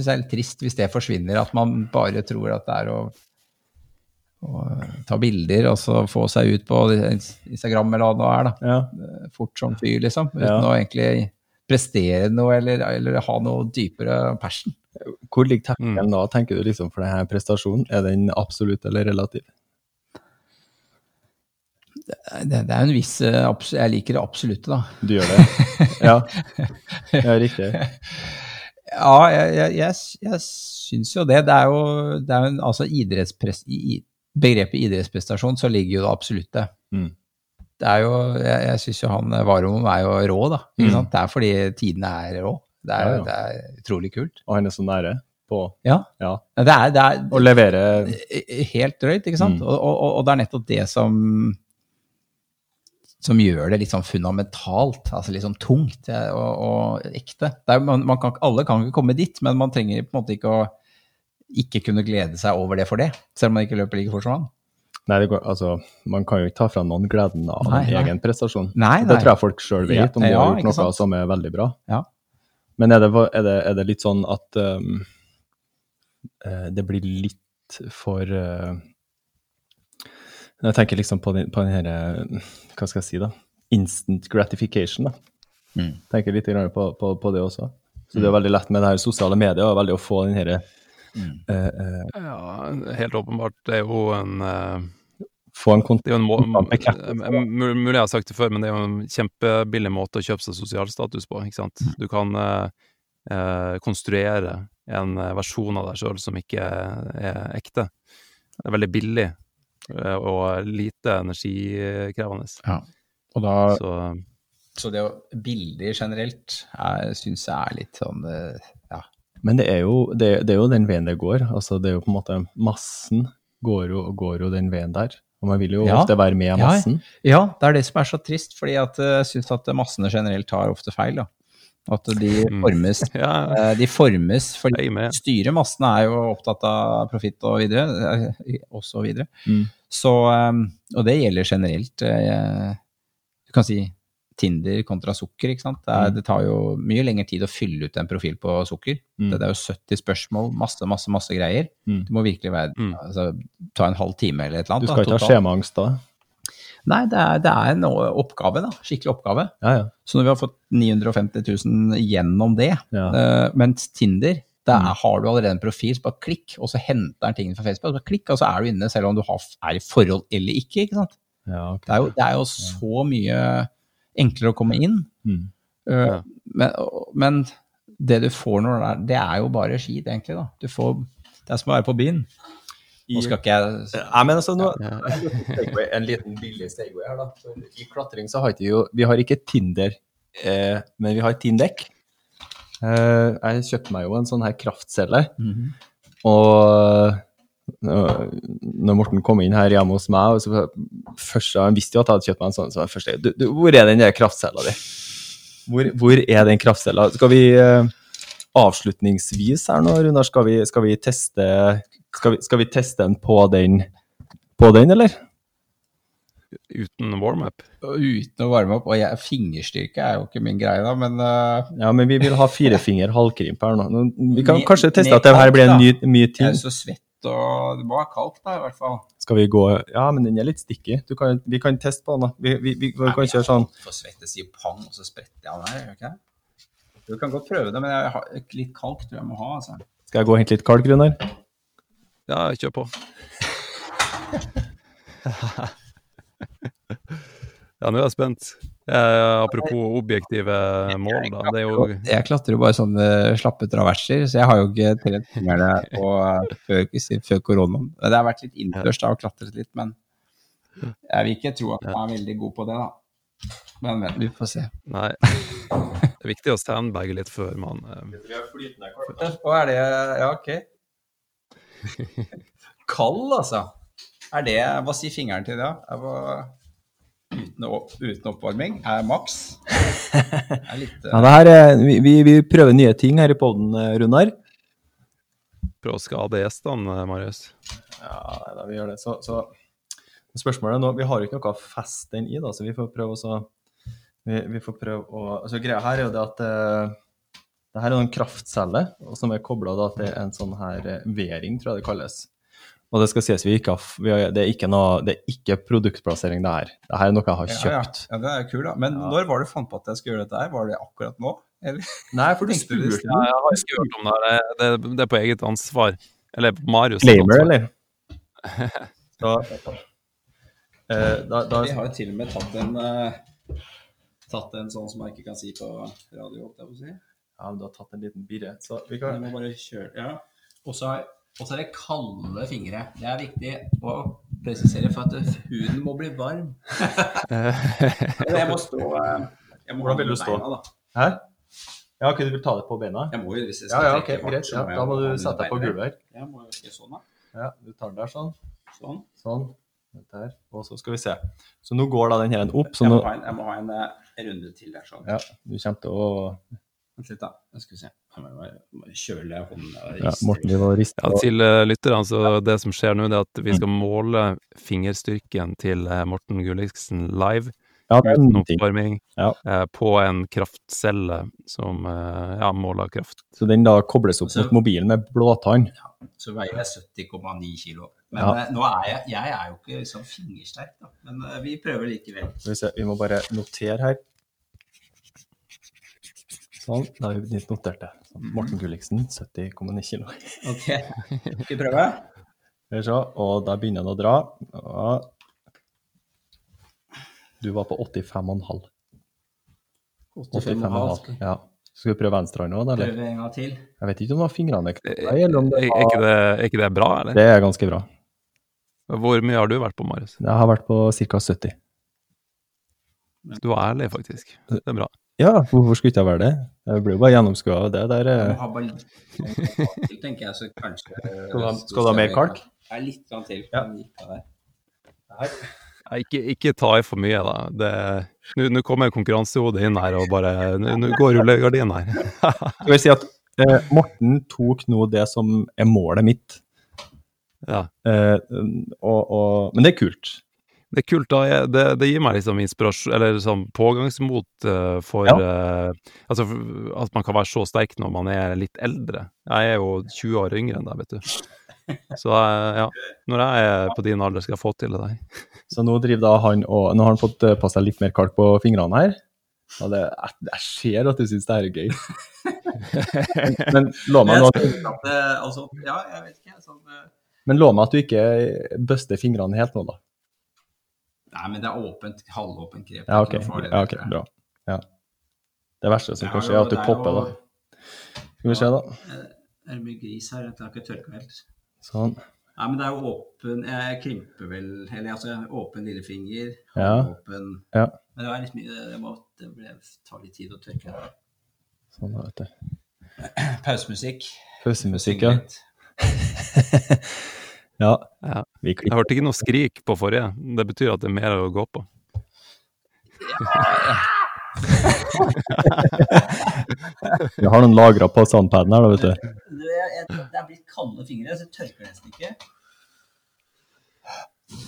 jeg, er litt trist hvis det forsvinner, at man bare tror at det er å, å ta bilder og så få seg ut på Instagram eller hva det nå er, da. Ja. Fort som fyr, liksom. Uten Ja. å egentlig prestere noe eller, eller ha noe dypere passion. Hvor ligger terskelen da, tenker du, liksom, for denne prestasjonen? Er den absolutt eller relativ? Det, det er en viss eh, Jeg liker det absolutte, da. Du gjør det? [laughs] Ja, ja riktig. [laughs] Ja, jeg, jeg, jeg, jeg syns jo det. Det er jo, det er jo en, altså idrettspress, i begrepet idrettsprestasjon så ligger jo det absolutte. Mm. Det er jo, jeg, jeg syns jo han Varom er jo rå, da. Ikke Mm. Det er fordi tidene er rå. Det er, Ja, ja. det er utrolig kult. Og han er så nære på Ja. ja. Det er, det er å levere helt drøyt, ikke sant? Mm. Og, og, og det er nettopp det som som gjør det litt sånn fundamentalt, altså litt sånn tungt eh, og, og ekte. Er, man, man kan, alle kan ikke komme dit, men man trenger på en måte ikke å ikke kunne glede seg over det for det, selv om man ikke løper like fort som han. Nei, det går, altså, man kan jo ikke ta fra noen gleden av Nei, en nei. egen prestasjon. Nei, Det tror jeg folk sjøl vet, Ja, om de ja, har gjort noe sant? som er veldig bra. Ja. Men er det, er det, er det litt sånn at um, det blir litt for eh, Jeg tenker liksom på den, på den her, eh, Hva skal jeg si, da? Instant gratification, da. Mm. Tenker litt grann på, på, på det også. Så det er veldig lett med det her sosiale medier, og veldig å få den herre Mm. uh, uh, Ja, helt åpenbart. Det er jo en uh, Få en kontakt. Det er jo en Mulig jeg har sagt det før, men det er jo en kjempebillig måte å kjøpe seg sosial status på. ikke sant? Du kan eh, eh, konstruere en eh, versjon av deg sjøl som ikke er, ekte. Det er veldig billig eh, og lite energikrevende. Ja. Og da, Så så det å bilder generelt syns jeg er litt sånn eh, ja. Men det er, jo, det, det er jo den veien det går. Altså, det er jo på en måte Massen går jo, går jo den veien der. Og man vil jo Ja. ofte være med Ja, massen. Ja, det er det som er så trist, fordi at eh, jeg syns at massene generelt tar ofte feil. da. At de Mm. formes, [laughs] ja, eh, de formes for styret, massene er jo opptatt av profitt og videre, eh, og så videre. Mm. Så, eh, og det gjelder generelt. eh, Du kan si Tinder kontra sukker, ikke sant. Det, er, Mm. det tar jo mye lengre tid å fylle ut en profil på sukker. Mm. Det, det er jo 70 spørsmål, masse, masse, masse greier. Mm. Du må virkelig være, Mm. altså, ta en halv time eller et eller annet. Du skal da, ikke ha skjemaangst da. Nei, det er, det er en oppgave, da. Skikkelig oppgave. Ja, ja. Så når vi har fått 950 000 gjennom det, ja. uh, mens Tinder der Mm. har du allerede en profil, så bare klikk, og så henter den tingene fra Facebook. Så bare klikk, og så er du inne, selv om du har, er i forhold eller ikke. ikke sant? ja okay. Det er jo, det er jo så mye enklere å komme inn. Mm. Uh, Ja. men, men det du får når det er, det er jo bare skit, egentlig. da. Du får, det er som å være på byen. Nå skal ikke jeg Jeg mener, altså, nå, Ja. [laughs] en liten billig segway her, da. For I klatring så har vi jo Vi har ikke Tinder, eh, men vi har Tindek. Eh, jeg kjøpte meg jo en sånn her kraftcelle, Mhm. og når når Morten kom inn her hjemme hos meg, og så først, Han visste jo at jeg hadde kjøpt meg en sånn, så var det første du, du, Hvor er den der kraftcella di? Hvor, hvor er den kraftcella? Skal vi eh, avslutningsvis her nå, Runar, skal vi, skal vi teste skal vi, skal vi teste den på den, på den, eller? Uten warm-up. Uten å varme opp. Og jeg, fingerstyrke er jo ikke min greie, da, men uh... Ja, men vi vil ha firefinger halvkrimp her nå. Vi kan Med- kanskje teste at det her blir en ny, ny ny jeg er så svett, og det må være kalk, da, i hvert fall. Skal vi gå Ja, men den er litt sticky. Du kan, vi kan teste på den, da. Vi, vi, vi, vi kan kjøre sånn. Jeg får svette sier pang, og så spretter jeg den her, gjør ikke det? Du kan godt prøve det, men jeg har, litt kalk tror jeg må ha, altså. Skal jeg gå og hente litt kalk, Runar? Ja, kjør på. [laughs] Ja, nå er jeg spent. Eh, apropos objektive mål, da. Det er jo Jeg klatrer jo bare sånne slappe traverser, så jeg har jo ikke trent fingrene på før, før koronaen. Det har vært litt innendørs da og klatret litt, men jeg vil ikke tro at man er veldig god på det, da. Men, men vi får se. Nei. [laughs] Det er viktig å standbagge litt før man eh, Hva er det Ja, ok. [laughs] Kald, altså. Er det Hva sier fingeren til det? Var uten, opp, uten oppvarming? Er maks? [laughs] Er litt Ja, det her er, vi, vi, vi prøver nye ting her i poden, Runar. Prøv å skade gjestene, eh, Marius. Ja, da, vi gjør det. Så, så spørsmålet er nå Vi har jo ikke noe å feste den i, da, så vi får prøve å så vi, vi får prøve å altså Greia her er jo det at eh, det her er en kraftcelle som er kobla til en sånn her eh, V-ring, tror jeg det kalles. Og det skal sies vi ikke har, vi har, det, er ikke noe, det er ikke produktplassering, det her. Det her er noe jeg har Ja, ja. kjøpt. ja, det er kul kult, da. Men Ja. når var det du fant på at jeg skulle gjøre dette her? Var det akkurat nå? Eller? Nei, for du spurte det? Ja, jeg har ikke hørt om det. Det, det, det er på eget ansvar. Eller Marius' ansvar. eller? [laughs] Så, eh, da, da, Vi har jo til og med tatt en, uh, tatt en sånn som jeg ikke kan si på radio. holdt jeg på å si. Ja, men du har tatt en liten birre. Så vi kan må bare kjøre Ja. Og så er det kalde fingre. Det er viktig å presisere for at huden må bli varm. [laughs] Jeg må stå eh, jeg må Hvordan vil du stå? beina. Hæ? Ja, ok, du vil ta det på beina? Jeg må jo, hvis jeg Ja, skal ja, ok, trekke fart, greit. Ja, da må du sette deg på gulvet her. Jeg må jo ikke sånn, da. Ja, du tar den der sånn. Sånn. Sånn. Der. Og så skal vi se. Så nå går da den her opp, så Jeg nå må ha en, jeg må ha en eh, runde til der, sånn. Ja, du kommer til å Vent litt, da. Jeg skal se. Kjøle hånden og Ja, riste. Morten driver og rister. Ja, til uh, lytterne, så det som skjer nå, det er at vi skal måle fingerstyrken til eh, Morten Gulliksen live, Ja, uten en oppvarming, Ja. eh, på en kraftcelle som eh, ja, måler kraft. Så den da kobles opp Så- mot mobilen med blåtann. Så veier jeg 70,9 kilo. Men Ja. eh, nå er jeg, jeg er jo ikke sånn fingersterk, da. Men eh, vi prøver likevel. Vi se, vi må bare notere her. Sånn, da har vi notert det. Sånn, Morten Gulliksen, 70,9 kg. [laughs] Ok, skal vi prøve? Skal vi se, og da begynner han å dra. Ja. Du var på 85,5. 85,5. Ja. Skal vi prøve venstre hånd òg, eller? Prøve en gang til. Jeg vet ikke om det var fingrene Er, eller om det er, ikke det, er ikke det bra, eller? Det er ganske bra. Hvor mye har du vært på, Marius? Jeg har vært på ca. 70. Du er ærlig, faktisk. Det er bra. Ja, hvorfor skulle ikke jeg være det? Jeg blir jo bare gjennomskua av det der. Jeg eh. bare litt til, tenker jeg, så kanskje [laughs] Skal du ha- mer kalk? Ja, litt sånn til. Ja. Nei, Ikke, ikke ta i for mye, da. Nå kommer konkurransehodet inn her og bare nå går rullegardinen her. [laughs] jeg vil si at eh, Morten tok nå det som er målet mitt. ja. Eh, og, og, men det er kult. Det er kult, da. Jeg- Det, det gir meg liksom inspirasjon, eller sånn pågangsmot uh, for eh, Altså for- at man kan være så sterk når man er litt eldre. Jeg er jo 20 år yngre enn deg, vet du. [laughs] Så uh, ja, når jeg er på din alder, skal jeg få til det der. [laughs] Så nå driver da han og Nå har han fått på seg litt mer kalk på fingrene her. Og det, jeg, jeg ser at du syns det her er gøy. [laughs] men, lå lov meg nå altså, ja, jeg vet ikke. Sånn, Men lov meg at du ikke buster fingrene helt nå, da. Nei, men det er åpent. Halvåpent grep. Ja, OK. Er farlig, Ja, ok. Bra. Ja. Det verste som kan er skje, er at du er popper, da. Skal vi se, da. Er det mye gris her? Jeg har ikke tørka helt. Sånn. Nei, men det er jo åpen Jeg krymper vel Eller altså, åpen lillefinger. Ja. Halvåpen Ja. Men det var litt mye Det, må, det ble, tar litt tid å tørke sånn da, vet du. Pausemusikk. Pausemusikk, ja. [laughs] ja. Ja. Vi Jeg hørte ikke noe skrik på forrige. Det betyr at det er mer å gå på. [laughs] Vi har noen lagra på sandpaden her, da, vet du. Det er, det er blitt kalde fingre, så jeg tørker nesten ikke.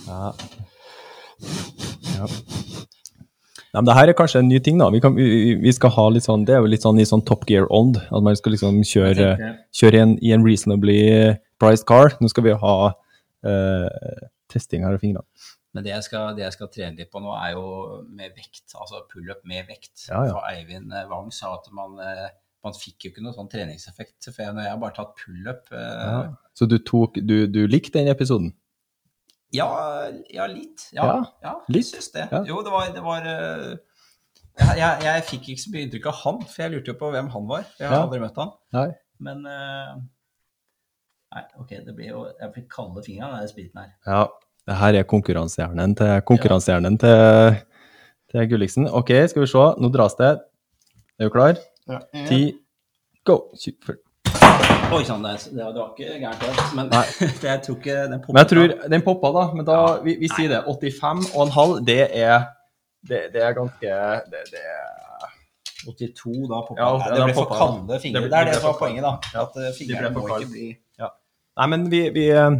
Ja. ja. Nei, men det her er kanskje en ny ting, da. Vi, kan, vi, vi skal ha litt sånn, Det er jo litt sånn i sånn Top Gear-ånd. At man skal liksom kjøre, kjøre en, i en reasonably priced car. Nå skal vi ha eh, testing her i fingrene. Men det jeg, skal, det jeg skal trene litt på nå, er jo med vekt. Altså pullup med vekt. Ja, ja. For Eivind eh, Wang sa at man, eh, man fikk jo ikke noe sånn treningseffekt. For jeg, jeg har bare tatt pullup eh, Ja. Så du, tok, du, du likte den episoden? Ja, ja litt. Ja, jeg syns det. Jo, det var, det var eh, jeg, jeg, jeg fikk ikke så mye inntrykk av han, for jeg lurte jo på hvem han var. Jeg har aldri møtt han. Nei. Men eh, Nei, OK, det blir jo Jeg fikk kalde fingre av den spriten her. Ja, det her er konkurransehjernen til, konkurransehjernen til, til Gulliksen. OK, skal vi se. Nå dras det. Er du klar? Ja. Ti, go! Super. Oi sann, det, det, det var ikke gærent, det. Men Nei. [laughs] jeg tror ikke den Men jeg tror den poppa, da. Men da, vi, vi sier det. 85,5, det er det, det er ganske det, det er 82 da poppa. Ja, det det ble for kalde fingre. Det er det det som var poenget, da. At eh, fingrene må ikke bli Nei, men vi, vi eh,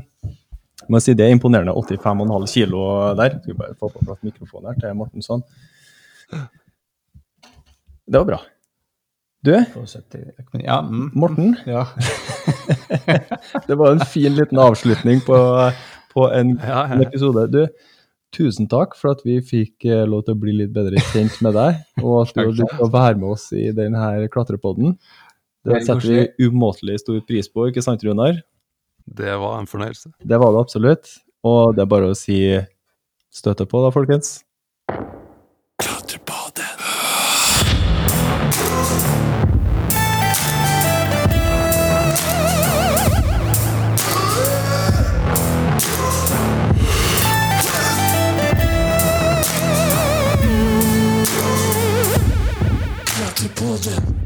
må si det er imponerende. 85,5 kilo der. Skal vi bare få på plass mikrofonen her til Mortensson. Det var bra. Du, Ja, mm. Morten. ja. [laughs] Det var en fin liten avslutning på, på en, Ja, en episode. Du, tusen takk for at vi fikk eh, lov til å bli litt bedre kjent med deg, og at du å være med oss i denne klatrepodden. Det setter vi umåtelig stor pris på, ikke sant, Runar? Det var en fornøyelse. Det var det absolutt. Og det er bare å si støtte på, da, folkens. Children.